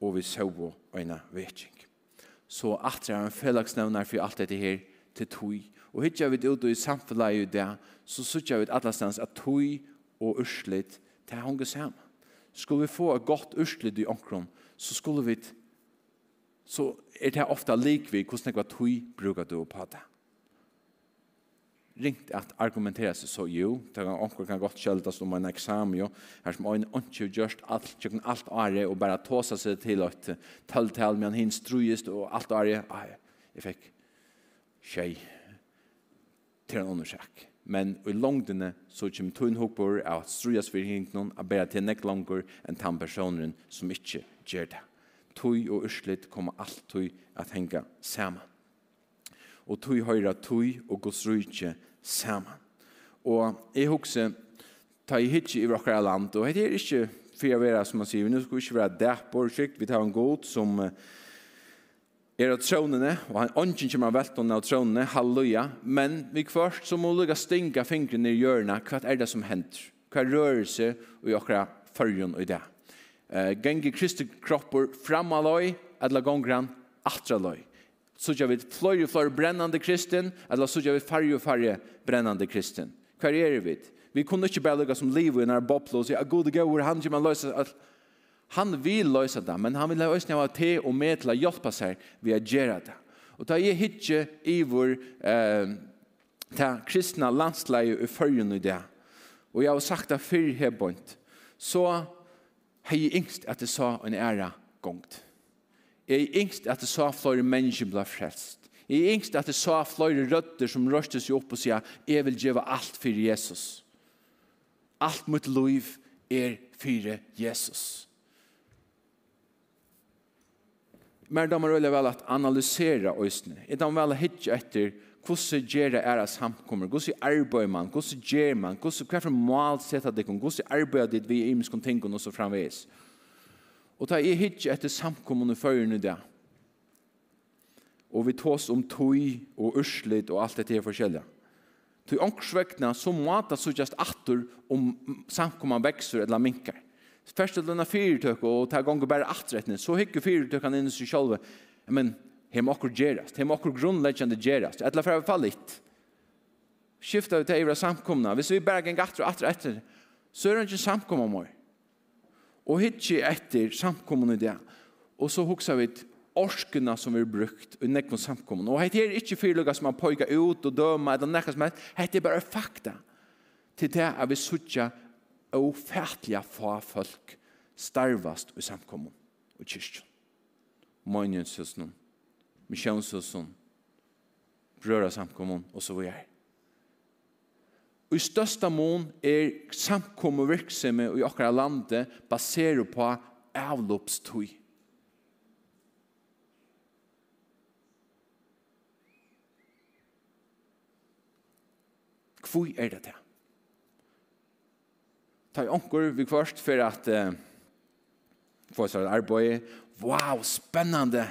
Og vi så på øyne vetsing. Så at det er en fellesnevner for alt dette her til tog. Og hittar vi det ut i samfunnet i det, så sitter vi alle stans at tog og urslit til å henge sammen skulle vi få et godt urslid i omkron, så skulle vi så er det ofte likvi hvordan jeg var tøy bruker du på det. Ringt at argumentera seg så jo, det kan omkring kan godt kjeldas om en eksamen jo, her som øyne ikke gjørst alt, kjøkken alt are og bare tåsa seg til at tøltal med hins strujist og alt are, jeg fikk tjei til en undersøk men i långdene så kommer tunn hopper av at strujas for hinknon av bæra til nek langer enn tan personen som ikke gjør det. Tøy og urslit kommer alt tøy at henga saman. Og tøy høyra tøy og gos rujtje saman. Og jeg hukse, ta i hitje i vårt land, og det er ikke for å være, som man sier, vi nu skal ikke være dæpor, vi tar en god som uh, er av trånene, og han ånden kommer av velten av trånene, halleluja, men vi først så må lukka stinga fingrene i hjørnet, hva er det som hender? Hva rører seg i akkurat fyrjon og det? Uh, Gengi Kristi av løy, eller gongran atraløy. Så gjør vi fløy og fløy brennende kristen, eller så gjør vi færre og færre brennende kristen. Hva er vi? Vi kunne ikke bare lukka som liv i denne boble og si, at god og god, han kommer løse alt, Han vil løse det, men han vil ha øyne av te og med til å hjelpe seg ved å gjøre det. Og da jeg ikke i vår eh, kristna landsleie i følgen i det, og jeg har sagt det før her bønt, så har jeg yngst at jeg sa en ære gongt. Jeg er yngst at jeg sa flere mennesker ble frelst. Jeg er yngst at jeg sa flere røtter som røste seg opp og sier, jeg vil gjøre alt for Jesus. Alt mot liv er for Jesus. men de har vel at analysere øsene. Er de vel hitje etter hvordan gjør det er av samkommer, hvordan arbeider man, hvordan gjør man, hvordan, hva for mål setter det, hvordan arbeider det vi i imenskon ting og så framveis. Og da er hitje etter samkommer og førene det. Og vi tås om tøy og urslit og alt dette er forskjellig. Til ångsvekna så måte så just atter om samkommer vekser eller minkar først til denne fyrtøk, og ta gonger bare atrettene, så hikker fyrtøkene inn i seg selv. Men, hem okkur gerast, hem okkur grunnleggjande gerast, etla fra fall fallit. Skifta vi til eivra samkomna, hvis vi bare geng atre og atra etter, så er det ikke samkomna mor. Og hikker etter samkomna i det, og så huksa vi orskene som vi har brukt i nekken samkomna. Og hette er ikke fyrluga som man poika ut og døma, eller nekka som helst, hette er bare fakta til det at vi suttja ofertliga få folk starvast i samkommun og kyrkjen. Møgnjønshøsnum, misjonshøsnum, brøra samkommun og så videre. Og i størsta mån er samkommu virksomhet i okkara landet baseret på avloppstøy. Hvor er det det? ta i onkur vi kvart for at uh, få seg arbeid. Wow, spennende!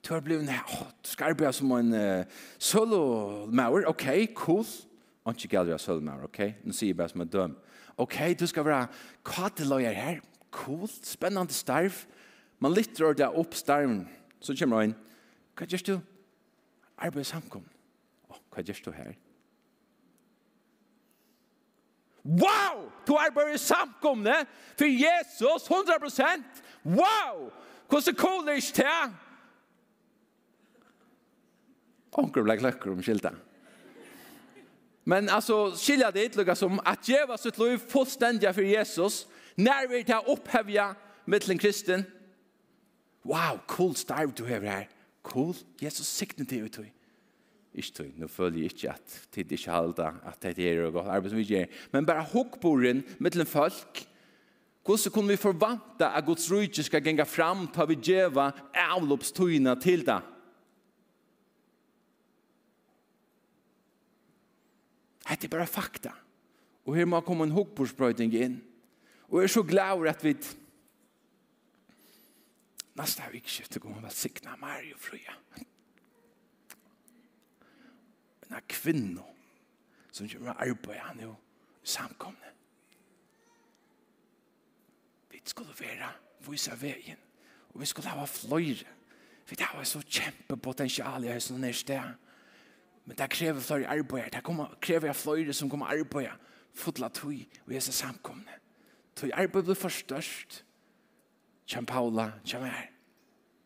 Du har blivit, oh, du skal arbeide som en uh, solomaur. Ok, cool. Og ikke gælder jeg solomaur, ok? Nå sier jeg bare som en døm. Ok, du skal være kateløyer her. Cool, spennende starv. Man lytter det opp starven. Så kommer han inn. Hva gjør du? Arbeid samkom. Oh, hva gjør du her? Wow! Du er bare samkomne for Jesus 100%. Wow! Hvordan cool er ikke det? Onker ble kløkker om skilta. Men altså, skilja det ikke lukka som at djeva sitt liv fullstendig for Jesus, når vi tar opphevja mittlen kristen. Wow, cool starv du hever her. Cool, Jesus sikten til uttøy. Ikke tog, nå føler jeg ikke at tid ikke halda, at det er og godt arbeid som vi gjør. Men bare hokk med mittlen folk. Hvordan kunne vi forvante at Guds rydde skal genga fram, ta vi djeva avloppstøyene til det? Det er bare fakta. Og her må komme en hokkbordsbrøyting inn. Og jeg er så glad over at vi nästa vik skifte kommer väl signa Mario Fröja en kvinno som kommer å arbeide han jo samkomne. Vi skulle være vise veien, og vi skulle ha fløyre. Vi har så kjempe potensial i høysen og nærste. Men det krever fløyre arbeid. Det krever fløyre som kommer arbeid. Fodla tog og Jesus samkomne. Tog arbeid blir for størst. Kjem Paula, kjem her.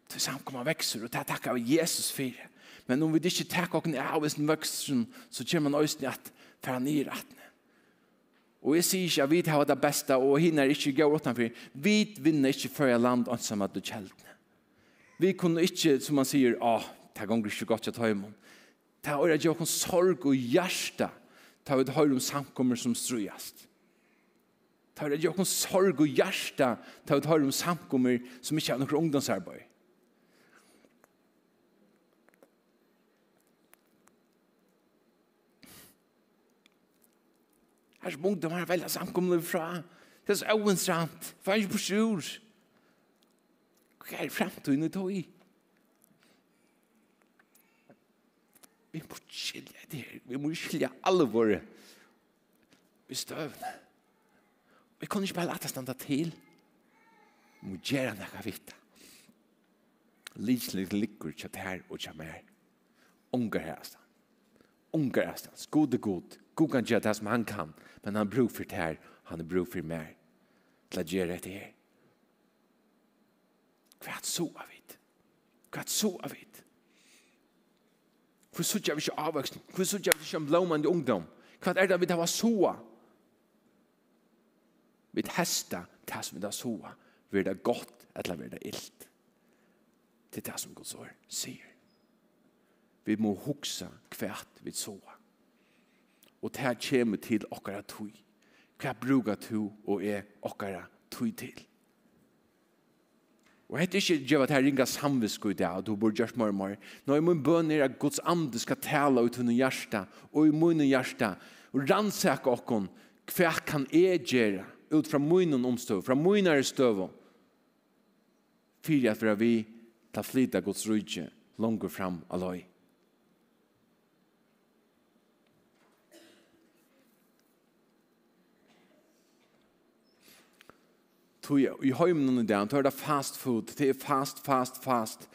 Tog samkomne vekser, og det takker vi Jesus for det Men om vi ikke tar oss av oss vøksen, så kommer man også til at fære nye rettene. Og jeg sier ikke at vi har det beste, og henne er ikke gøy utenfor. Vi vinner ikke før jeg land ansamme til kjeldene. Vi kunne ikke, som man sier, å, det ganger ikke godt jeg tar imot. Det er jo en sorg og hjerte ta vi høyre om samkommer som strøyast. Ta vi høyre om sorg og hjerte ta vi høyre om samkommer som ikke har noen ungdomsarbeid. Her er ungdom har veldig samkomne fra. Det er så øvenstramt. For er ikke på sjur. Hva er fremtiden i tog i? Vi må skilja det her. Vi må skilja alle våre. Vi støvne. Vi kan ikke bare lade standa til. Vi må gjøre noe vitt. Lidslid likur tja her og tja mer. Unger her herastan. Ungar herastan. Skode god. God kan gjøre det som han kan. Men han bruk for det her, han er bruk for mer. Til å gjøre det her. Hva er så av det? Hva er så av det? Hvor sørger vi ikke avvoksen? Hvor sørger vi ikke om lovmande ungdom? Hva er det vi tar så? av? Vi hesta det som vi tar så. av. Vil det godt eller vil det illt? Det er det som Guds år sier. Vi må huksa kvært vi såa. Og det her kommer til okkara tui. Hva bruker du og er okkara tui til? Og hette ikke gjør at her ringa samvisko i dag, og du bor gjørs mer og mer. Nå er min bøn er at Guds ande skal tala ut under hjärsta, og i munnen hjärsta, og rannsaka okkon, hva kan jeg gjøre ut fra munnen omstøv, fra munnen støv, fyrir at vi ta flytta Guds rydje langer fram aloi. tog i heimen i dag, tog det fast food, det er fast, fast, fast.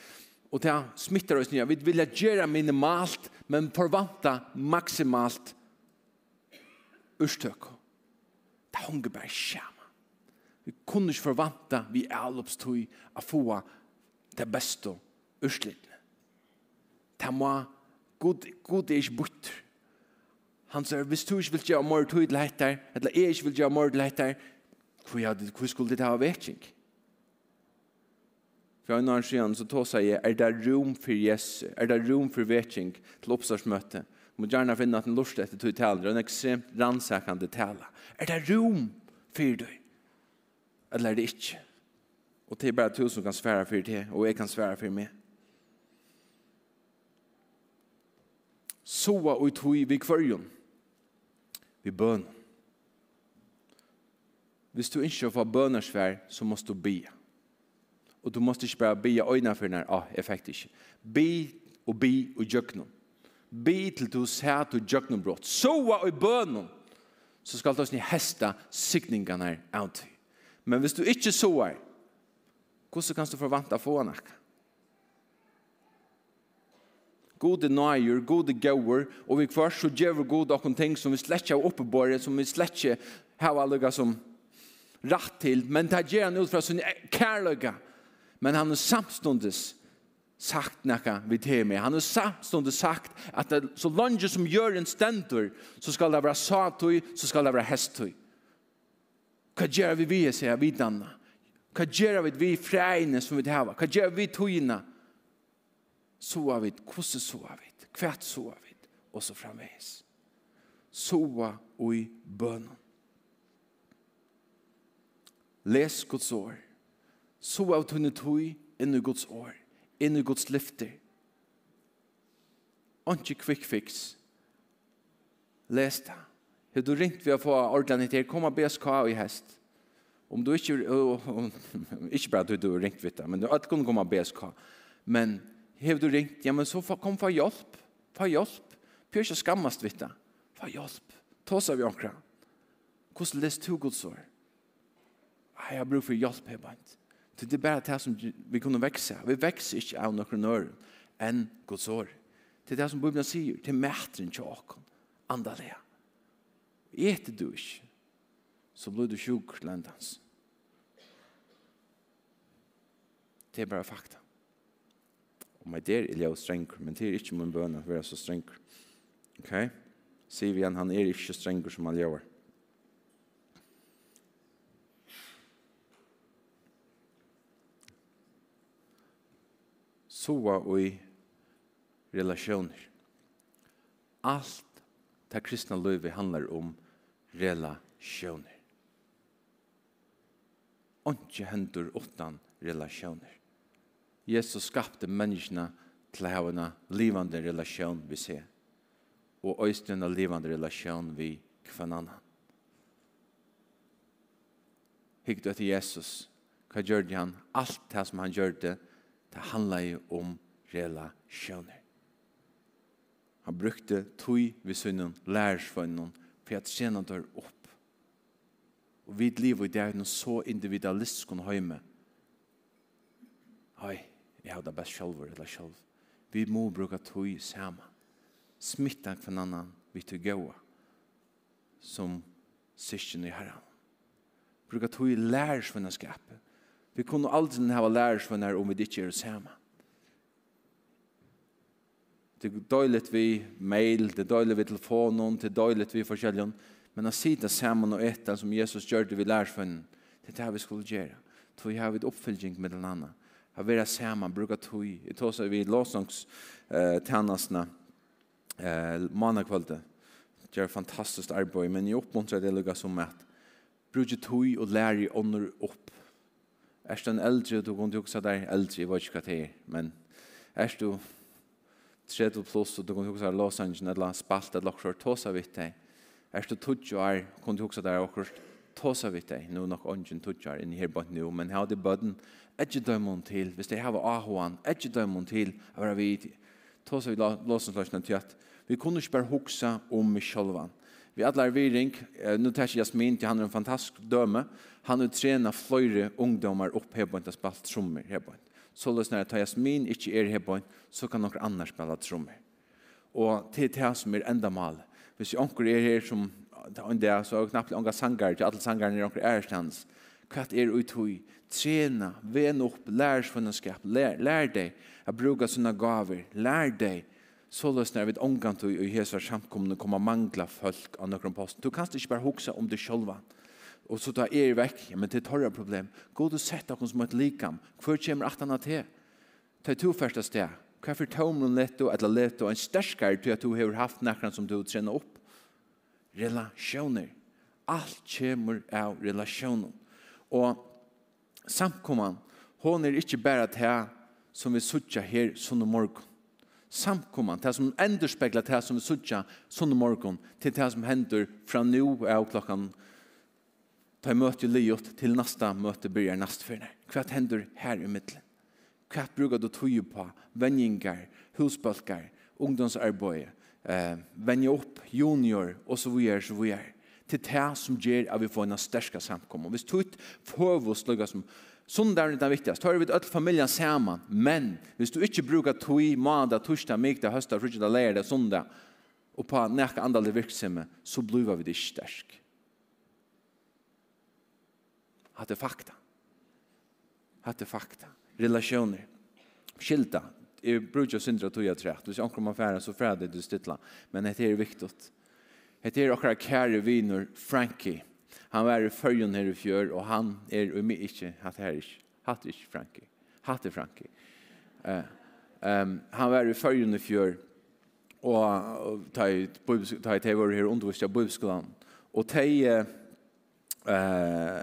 Og det smittar oss nye. Vi vil gjøre minimalt, men forvanta maksimalt urstøk. Det hunger bare skjema. Vi kunne ikke forvanta vi avloppstøy å få det beste urslittene. Det må God, God er ikke bort. Han sier, hvis du ikke vil gjøre mer tøy til etter, eller jeg ikke vil gjøre mer til etter, Hvor, skulle det ha vekking? For en annen siden så tog seg er det rom for Jesu, er det rom for vekking til oppstartsmøte? Må gjerne finne at en lort etter tog taler, en ekstremt rannsakende taler. Er det rom for deg? Eller er det ikke? Og det er bare to som kan svære for det, og jeg kan svære for meg. Soa og tog vi kvørjon, vi bønnen hvis du ikke får bønersvær, så måst du be. Og du måst ikke bare be i øynene for denne, ah, jeg fikk det ikke. Be og be og gjøk noen. Be til du ser at du gjøk noen brått. Soa og bønnen, så skal du snill heste sikningene av til. Men hvis du ikke soar, hvordan kan du forvente å få henne? gode nøyer, gode gauer, og vi kvar så gjør vi gode akkurat ting som vi slett ikke har oppe på det, som vi slett ikke har allega som rett til, men det gjør han ut fra sin kærløyga. Men han har samståndes sagt nekka vi til meg. Han har samståndes sagt at det, så langt som gjør en stendur, så skal det være satøy, så skal det være hestøy. Hva gjør vi vi, sier vi danna? Hva gjør vi vi fregne som vi har? Hva gjør vi tøyna? Så har vi, hvordan så har vi? Hvert så har vi? Og så framveis. Så er vi bønnen. Les Guds år. Så av tunne tog inn i Guds år. Inn i Guds lyfter. Ikke quick fix. Les det. Har du ringt vi å få ordentlig til? Kom og BSK i hest. Om du ikke... [LAUGHS] Ikke bare at du har ringt vi det, men du har kunnet komme og BSK. Men har du ringt, ja, men så kom for hjelp. For hjelp. Pjør ikke skammast vidt. det. For hjelp. Tås av vi omkring. Hvordan lest du Guds år? jeg har brug for hjelp her bant. Det er bare det som vi kunne vekse. Vi vekser ikke av noen øren enn Guds år. Det er det som Bibelen sier, til mætren til åkken, Andalea. Eter du ikke, så blir du sjuk landans. Det er bare fakta. Og meg der er jeg strenger, men det er ikke min bøn å være så strenger. Ok? Sier vi igjen, han er ikke strenger som han gjør. soa i relasjoner. Alt det kristna livet handler om relasjoner. Onkje hendur utan relasjoner. Jesus skapte menneskene til å ha en livende relasjon vi ser, og øysten en livende relasjon vi kvann annan. Hikk du etter Jesus, hva gjør han? Alt det som han gjør det, Det handlar ju om relationer. Han brukte tog vid synnen, lärsvönnen, för att tjäna dörr upp. Och vid liv och det är så individualistisk som har med. Hej, jag har det bäst själv eller själv. Vi må bruka tog samman. Smitta för en annan vi tog gå. som syskjen i herran. Bruka tog i lærsvennskapet Vi kunne aldri hava lærersvenner om vi ikke er sammen. Det er døylet vi mail, det er døylet vi telefonen, det er døylet vi forskjellige. Men å sitte sammen og etter som Jesus gjør det vi lærersvennen, det er det vi skulle gjøre. Så vi har et oppfylgning med den andre. Å være sammen, bruke tog. Jeg tar seg vi låsangstjenestene eh, mannakvalgte. Det er fantastisk arbeid, men jeg oppmuntrer det lukket som at bruke tog og lære ånder opp er du en eldre, du kunne jo også der eldre, jeg vet ikke hva det er, men er du 30 pluss, og du kunne jo også der Los Angeles, eller spalt, eller akkurat tosa vidt deg, er du 20 år, kunne du også der akkurat tosa vidt deg, nå nok ånden 20 år, inn her bort nå, men her hadde bøden, ikke dømmen til, hvis de har ahoan, ikke dømmen til, å være vidt, vidt Los Angeles, vi kunne ikke bare huksa om meg sjølvan, Vi atlar viring, nu tar Jasmin til han er en fantastisk døme. Han har tränat fløyre ungdomar opp på en spalt trommer en. Så løsner jeg, tar Jasmin ikke er hebboint, så kan noen andra spela trommer. Og til det som er enda mal. Hvis onker er her som, en dag, så knappt några sangar, til alle sangarne er onker stans. Hva er uthøy? Trena, ven opp, lær svunnaskap, lær, lær deg, jeg bruker sånne gaver, lær deg, så løsner vi omgang til i hese samkomne kommer mangla folk av noen posten. Du kan ikke bare huske om det sjølva. Og så tar er vekk, ja, men det er torre problem. Gå du sett dere som et likam. Hvor kommer at han til? Ta to første sted. Hva for tomlen leto, eller leto, en sterskare til at du har haft nekran som du trener opp? Relasjoner. Alt kommer av relasjoner. Og samkomman, hon er ikke bare til som vi suttja her sånn morgon samkomman, det som enderspeglar det som vi sutja sånne morgon til det som hender fra nu av klokkan ta møte liot til nasta møte byrjar nastfyrne. Hva hender her i middelen? Hva brukar du tog på? Venjingar, husbalkar, ungdomsarbeid, eh, venje opp, junior, og så videre, så videre. Til det som gjør at vi får en sterska samkomman. Hvis tøyt får vi oss lukka som Sundaren er det viktigste. Tar vi til alle familien sammen. Men hvis du ikke bruker tog, mandag, torsdag, mykdag, høstdag, frugtdag, lærdag, sundag, og på nekka andalde virksomhet, så blir vi det ikke sterk. Hatt er fakta. Hatt er fakta. Relasjoner. Skilta. Jeg bruker å syndra tog jeg trett. Hvis jeg anker om affæren, så fræder du stytla. Men dette er viktig. Dette er akkurat kære viner, Frankie Han var i följen här i fjör och han är och mig inte att här är hatt är Frankie. Hatt är Frankie. Eh ehm han var i följen i fjör och ta ta ta var här undervisa bibelskolan och te Uh,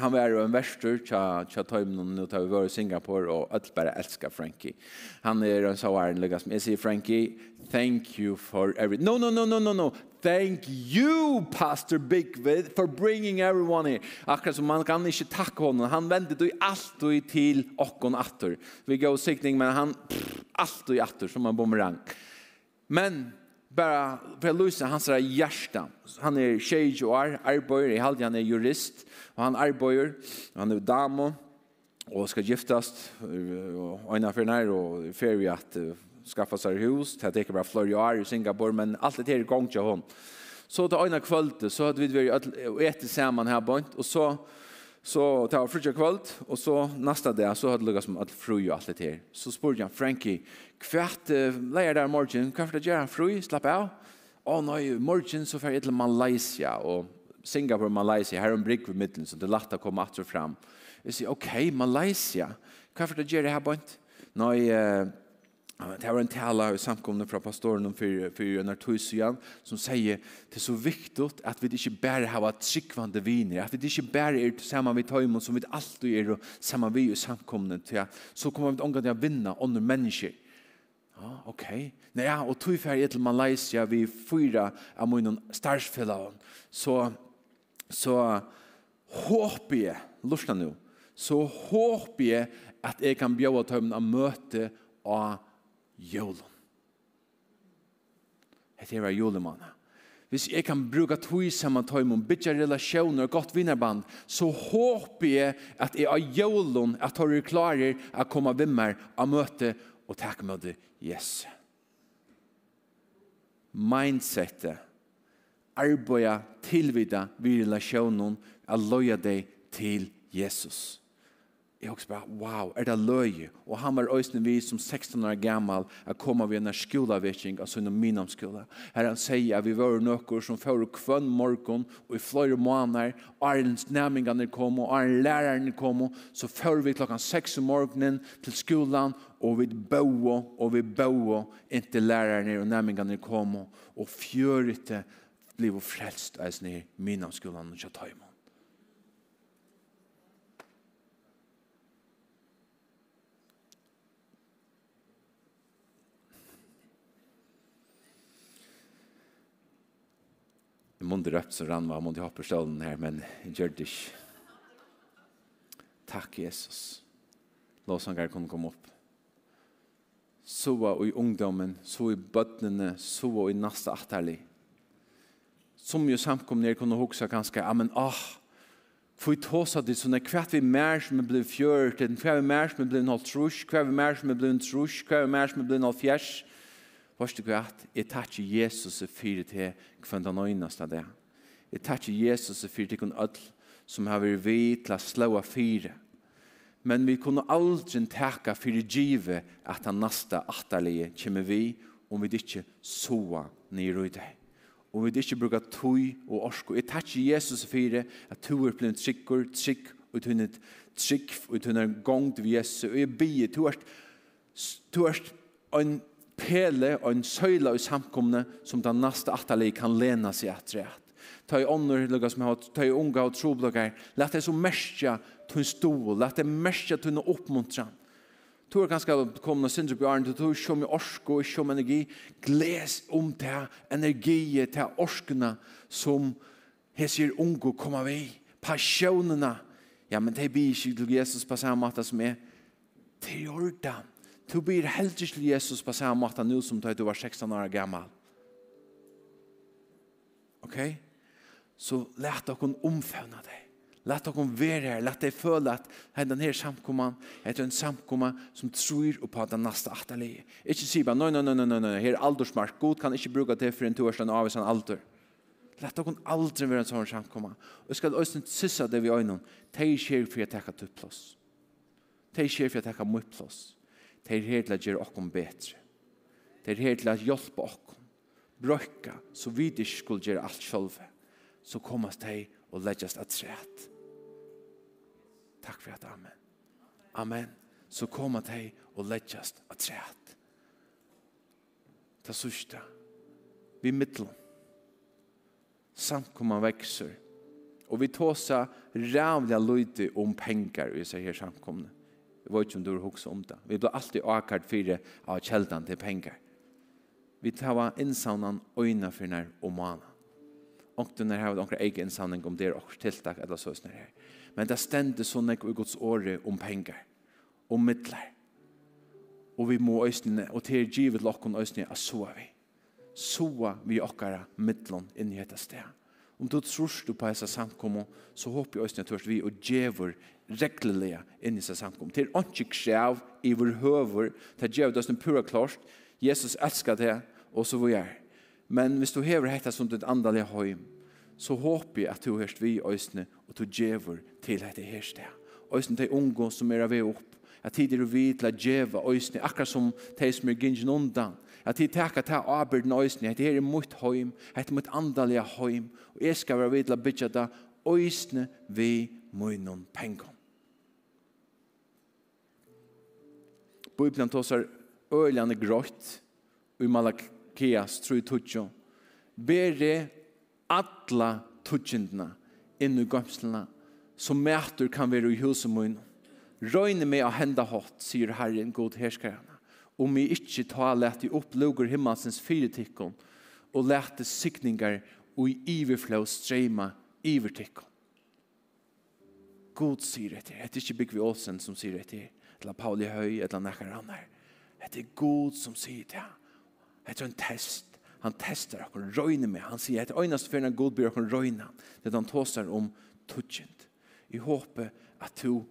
han var en verster tja, tja tøymnen nu tar vi var i Singapore og alt bare elsker Frankie. Han er en sånn lukka som jeg sier Frankie, thank you for every... No, no, no, no, no, no. Thank you, Pastor Bigvid, for bringing everyone here. Akkurat som man kan ikke takke honom. Han vendte du alltid til okkon atter. Vi går sikning, men han pff, alltid atter som en bumerang. Men bara för att lösa hans hjärta. Han är tjej och är arbetar i halvdje, han är jurist och han arbetar, han är damo och ska giftas. och en affär när och för att skaffa sig hus. Det är bara flera år i Singapore men allt det är igång till honom. Så då ena kvällte så hade vi varit och ätit samman här bort och så Så det var fritja kvöld, og så nästa dag så hadde lukket som at fru og alt det her. Så spurte han Frankie, hvert uh, leier der morgen, hva er det gjør han fru, slapp av? Å oh, nei, morgen så fer jeg til Malaysia, og Singapore, Malaysia, her er en brygg ved midten, så det er lagt å komme atter fram. Jeg sier, ok, Malaysia, hva er det gjør det her bort? Nei, uh, Det var en tala i samkomna fra pastoren om för för en artusian som säger det er så viktigt att vi inte bara har ett skickvande viner, att vi inte bara är tillsammans med tajmon som vi alltid er och samma vi i samkomna till så kommer vi til å vinna under mennesker. Ja, okej. Nei, ja, och tog färg till Malaysia vi fyra av min starsfällor. Så, så håper jeg lyssna nu, så håper jeg att jeg kan bjuda tajmon att möte och jólum. Hette er jólemanna. Hvis jeg kan bruka tog saman tøymum, bytja relasjoner, godt vinnerband, så håper jeg at jeg av jólum at jeg klarer å komme vimmer av møte og takk det Jesus. Mindsetet, arbeida, tilvida vi relasjonen, at loja deg til Jesus. Jesus jeg også bare, wow, er det løye? Og han var øyne vi som 16 år gammal er komme ved en skolevirkning av sånne minnamskola. Her han sier at vi var noen som fører kvønn morgen og i flere måneder, og Arlens nærmingene kom, og Arlens lærerne kom, så fører vi klokken 6 om morgenen til skolan, og vi bøå, og vi bøå inntil lærerne og nærmingene kom, og fjørete blev frelst av sin minnamskolan og kjøttøymån. Jeg måtte røpt så rann, jeg måtte hoppe stålen her, men jeg gjør det ikke. Takk, Jesus. Låsanger kunne komme opp. Så var i ungdommen, så i bøttene, så var i neste atterlig. Som jo samkom nere kunne huske ganske, ja, men åh, for vi tåsa det sånn, hva vi mer som er blevet fjørt, hva vi mer som er blevet holdt trus, hva vi mer som er blevet trus, hva vi mer som er blevet holdt fjersk, Hørst du at jeg takker Jesus fyrir til kvann den øyneste det. Jeg takker Jesus fyrir til kun ødel som har vært vi til å slå av fire. Men vi kunne aldri takke fyrir givet at han neste atterlige kommer vi om vi ikke soa nere i det. Om vi ikke bruker tøy og orsko. Jeg takker Jesus fyrir at du er blitt trykker, trygg og tunnet trygg og tunnet gong til Jesus. Og jeg bier, du er, du er en pele og en søyla i samkomne som den neste atterlig kan lena seg etter rett. Ta i ånder, lukka som har, ta i unga og troblokkar, lett det så merskja til en stol, lett det merskja tunn oppmuntran. Tu er ganske komna sindri bjørn, tu er som i orsko, ikke om energi, gles om det energi, til orskene som hesir ungo koma vi, passionene, ja, men det blir ikke til Jesus på samme måte som er, til jordan, Du blir heldig til Jesus på samme måte nå som du var 16 år gammel. Ok? Så let dere omføvne deg. Let dere være her. Let deg føle at denne her samkomman er en samkomman som tror på den neste atelier. Ikke si bare, nei, nei, nei, nei, nei, her er aldersmark. God kan ikke bruke det for en toårsland av sin alder. Lett dere aldri være en sånn samkomma. Og skal også sissa det vi øynene. Det er ikke for jeg tekker til plass. Det er ikke for jeg tekker mot plass. Det er her til å gjøre okkom betre. Det er her til å hjelpe okkom. Brøkka, så vi ikke skulle gjøre alt sjølve. Så komast deg og leggjast at træt. Takk for at, amen. Amen. Så komast deg og leggjast at træt. Ta sørste. Vi mittlom. Samkomman vekser. Og vi tåsa rævlig løyde om pengar i seg her samkomne. Jeg vet ikke om du har hukset om det. Vi blir alltid akkurat fire av kjeldan til penger. Vi tar innsavnen øyne for nær og manen. Ångten er her, ångten er ikke innsavning om det er ångten tiltak eller så sånn her. Men det stender sånn ikke i Guds året om penger, om midler. Og vi må øyne, og til givet lokken øyne, at så vi. Så vi åkere midlene inn i dette stedet Om du tror du på hessa samkommo, så håper jeg også at vi og djever reglelige inn i seg samkommo. Det er ikke krev i vår høver, det er djever det pura klart. Jesus älskar det, og så vi er. Men hvis du hever hetta som ditt andalige høy, så håper jeg at du hørst vi øsne, og du djever til hette her sted. Øsne til unge som er av opp, at tid er vi til å djeva øsne, akkurat som de som er gynnsjen undan, at de takker til arbeid nøysene, at det her er mot høym, at det er mitt andalige høym, og jeg skal være vidt til å bytja det øysene vi munnen penger. Bibelen tåsar øyljande grått i Malakias 3.2. Bere atla tutsjendene inn i gømslene som mætur kan være i huset munnen. Røyne meg av henda hot, sier Herren, god herskeren om vi ikke ta lette opp luger himmelsens fyretikken og lette sykninger og i iverflå strema ivertikken. God sier etter. Det er ikke Bygvi Åsen som sier etter. Eller Pauli Høy, eller nekker han her. Det er God som sier det. Det er en test. Han testar og røyner med. Han sier etter øynest for en god blir og røyner. Det er han tåser om tutsjent. I håpet at du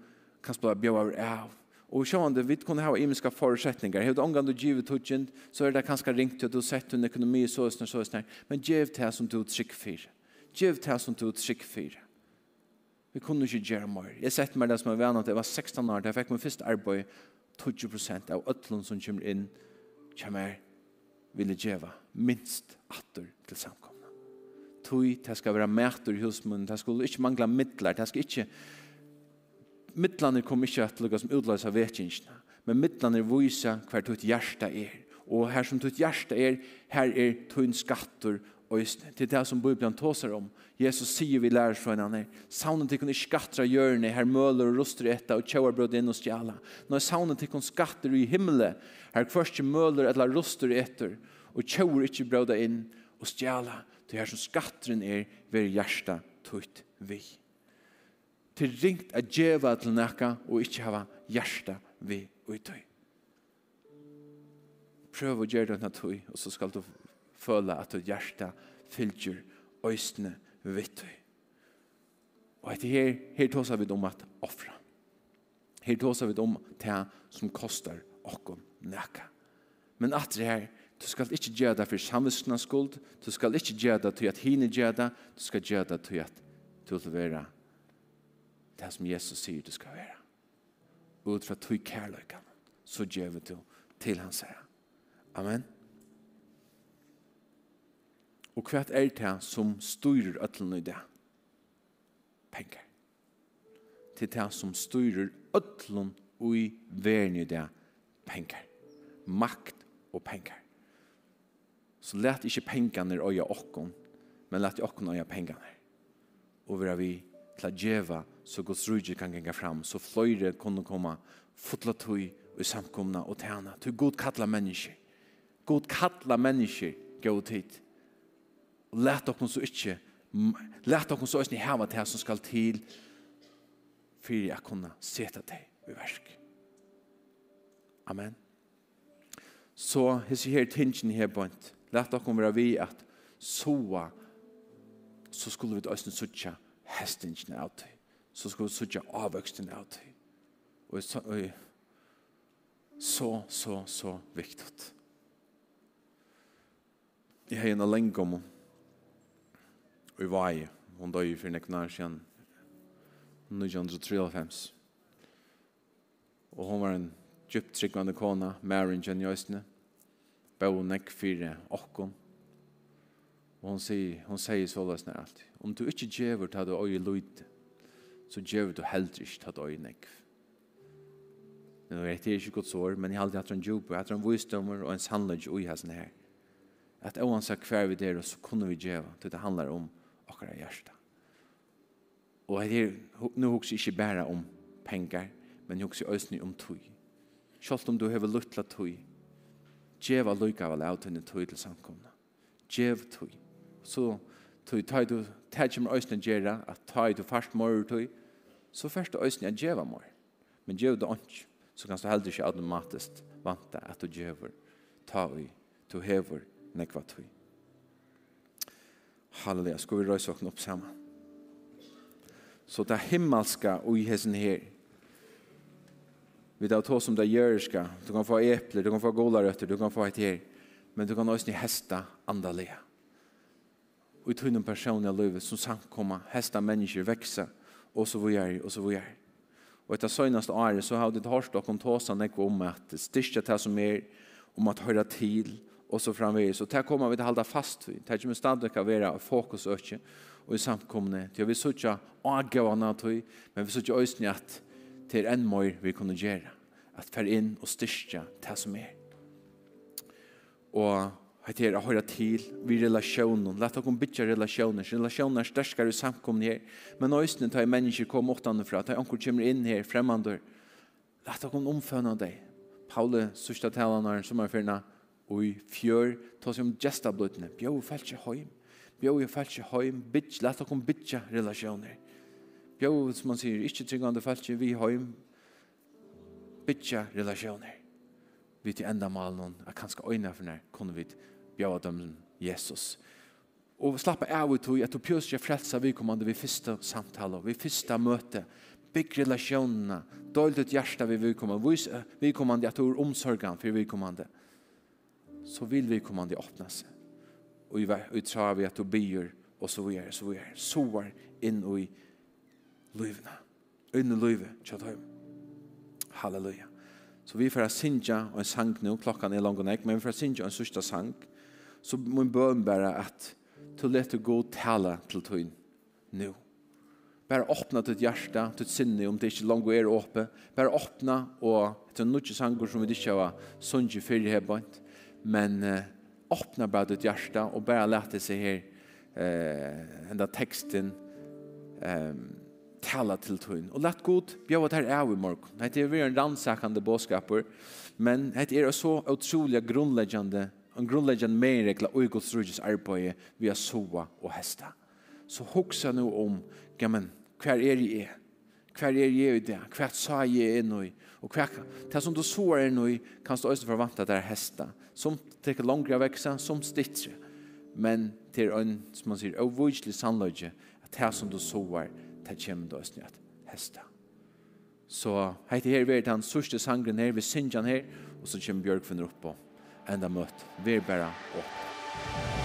kan spela bjøver av Og sjå om det vi kunne ha imiska forutsetninger. Hevde omgang du givet tutsjent, så er det kanskje ringt til at du sett en økonomi så og så og Men giv til som du trygg for. Giv til som du trygg for. Vi kunne ikke gjøre mer. Jeg sett meg det som er vennet, jeg var 16 år, jeg fikk min første arbeid, 20 prosent av øtlån som kommer inn, kommer ville gjeva minst atter til samkomna. Tui, det skal være mæter i husmunnen, det skal ikke mangla midler, det skal ikke mittlanir kom ikkje at lukka som utlæsa vekingsna, men mittlanir vysa hver tutt hjärsta er. Og her som tutt hjärsta er, her er tunn skattur just Til det som Bibelen tåser om. Jesus sier vi lærer fra henne, saunen til kunne skattra hjørne, her møler og ruster etta og tjauar brød inn og stjala. Når saunen til kunne skatter i himmelen, her først ikke møler eller ruster etter, og tjauar ikke brød inn og stjala. Det her som skatteren er, ved hjersta tøyt vi til ringt at djeva til nekka og ikkje hava hjärsta vi og. Prøv å gjøre denne tøy, og så skal du føle at du hjärsta fylgjer øystene vitt. Og etter her, her tåsar vi om at offra. Her tåsar vi om det som kostar okkom nekka. Men at det her, du skal ikkje gjøre det for samvitsna skuld, du skal ikkje gjøre det til at hine gjøre det, du skal gjøre det til at du vil være det som Jesus sier du skal være. Ut fra tog kærløyken, så gjør vi det til hans herre. Amen. Og hva er det som styrer øtlene i det? Penger. Til det som styrer øtlene i verden i det. Penger. Makt og penger. Så let ikke pengene øye åkken, men let åkken øye pengene. Og vi er vi til å gjøre så Guds rydje kan gänga fram så flöjre kunde komma fotla tog i samkomna och tjäna till god kattla människor god kattla människor god tid och lät oss så inte lät oss så inte hava det som skall till för att kunna sätta dig i verk. Amen. Så hvis hese her tingen her på en, lät dere være vi at så, så skulle vi då ösnen sucha hästingen av dig så skal vi sutja avvøksten av deg. Og så, så, så, så viktig. Jeg har en lenge om og i vei, hun døg for nekken her siden 1993. Og hun var en djupt tryggvande kona, Maren Jenny Østene, bøg og nekk fire okkon. Og hon sier, hon sier så løsner alltid. Om du ikke djever, tar du øye løyde så gjør du heller ikke tatt øynekv. Nå er det ikke godt sår, men jeg har alltid hatt en jobb, og hatt en visdommer og en sannløg og i hessen her. At oansett hver vi der, så kunne vi gjøre til det handler om akkurat hjertet. Og jeg er, nå husker jeg ikke bare om penger, men jeg husker også om tog. Selv om du har luttlet tog, gjør jeg lykke av alle avtøyene tog til samkomne. Gjør tog. Så tog, tog du, tog du, tog du, tog du, tog du, tog du, tog du, så først du øyne djeva mor. Men djeva det ikke, så kan du heller ikke automatisk vanta at du djever, ta i, du hever, nekva tui. Halleluja, skal vi røyse åkne opp sammen. Så det himmelska og i hessen her, vi tar to som det gjøreska, du kan få epler, du kan få golarøtter, du kan få et her, men du kan også hesta andalega. Og i tunnen personlige livet som samkommer, hesta mennesker vekser, og så vi er, og så vi er. Og etter søgneste året så har det hørt dere ta seg nekve om at styrke til som er, om at høre til, og så framvis. Og det kommer vi til å holde fast vid. Det er ikke med stadig å være fokus og ikke, og i samkomne. Det vi så ikke avgavene av men vi så ikke øyne at det er en mer vi kunne gjøre. At fer inn og styrke det som er. Og Hetta er å høre til vi relasjonen. Lat dere bytte relasjoner. Relasjoner er størskere i samkomne her. Men òsne ta mennesker kom åttande fra, ta onkur kjemmer inn her, fremmandur. Lat dere omfønne deg. Paule, sørsta talanar, sommerfyrna, og i fjør, ta seg om gestablutene. Bjå felt fælse høym. Bjå felt fælse høym. Bidj, lat okkum byggja relasjoner. Bjør, som man sier, ikkje tryggande fælse vi høym. Byggja relasjoner vi til enda malen, at kanskje øyne for nær, kunne vi bjøre dem Jesus. Og slappa av ut i at du pjøs ikke frelsa vidkommende ved første samtale, ved første møte, bygg relasjonene, døyld ut hjertet ved kommande, vis kommande at du er omsorgen for vidkommende, så vil vidkommende åpne seg. Og vi tror vi at du byr, og så vi er, så vi er, var inn i livene, inn i livet, kjøtt. Halleluja. Så vi får synja och en sang nu, klockan är långt och näck, men vi får synja en sista sang, så må en att bare at to lette god tala till tøyn nu. Bara öppna ditt hjärta, ditt sinne, om det ikke langt Bara öppna och det är en noen sanger som vi inte har sunnkje fyrir här bant, men uh, åpna bare ditt hjärta och bara låta sig här her, den där texten ehm tala til tun Og lett god bjøve at her er i morgen. Det er vi en rannsakende bådskaper, men det er så utrolig grunnleggende, en grunnleggende medregla og Guds rydges arbeid vi har soa og hesta. Så hoksa nå om, gamen hver er jeg er? Hver er jeg i det? Hver sa jeg er nå? Og hver, det som du så er nå kan du også forvante at det er hesta. Som trekker langere veksa, som stittre. Men det er en, som man sier, avvudelig sannløyge, at det som du så er, det kommer då snart at hesta. Så heter vi er den sørste sangren her vid synjan her, og så kommer Bjørk för opp på enda mött. Vi är bara upp.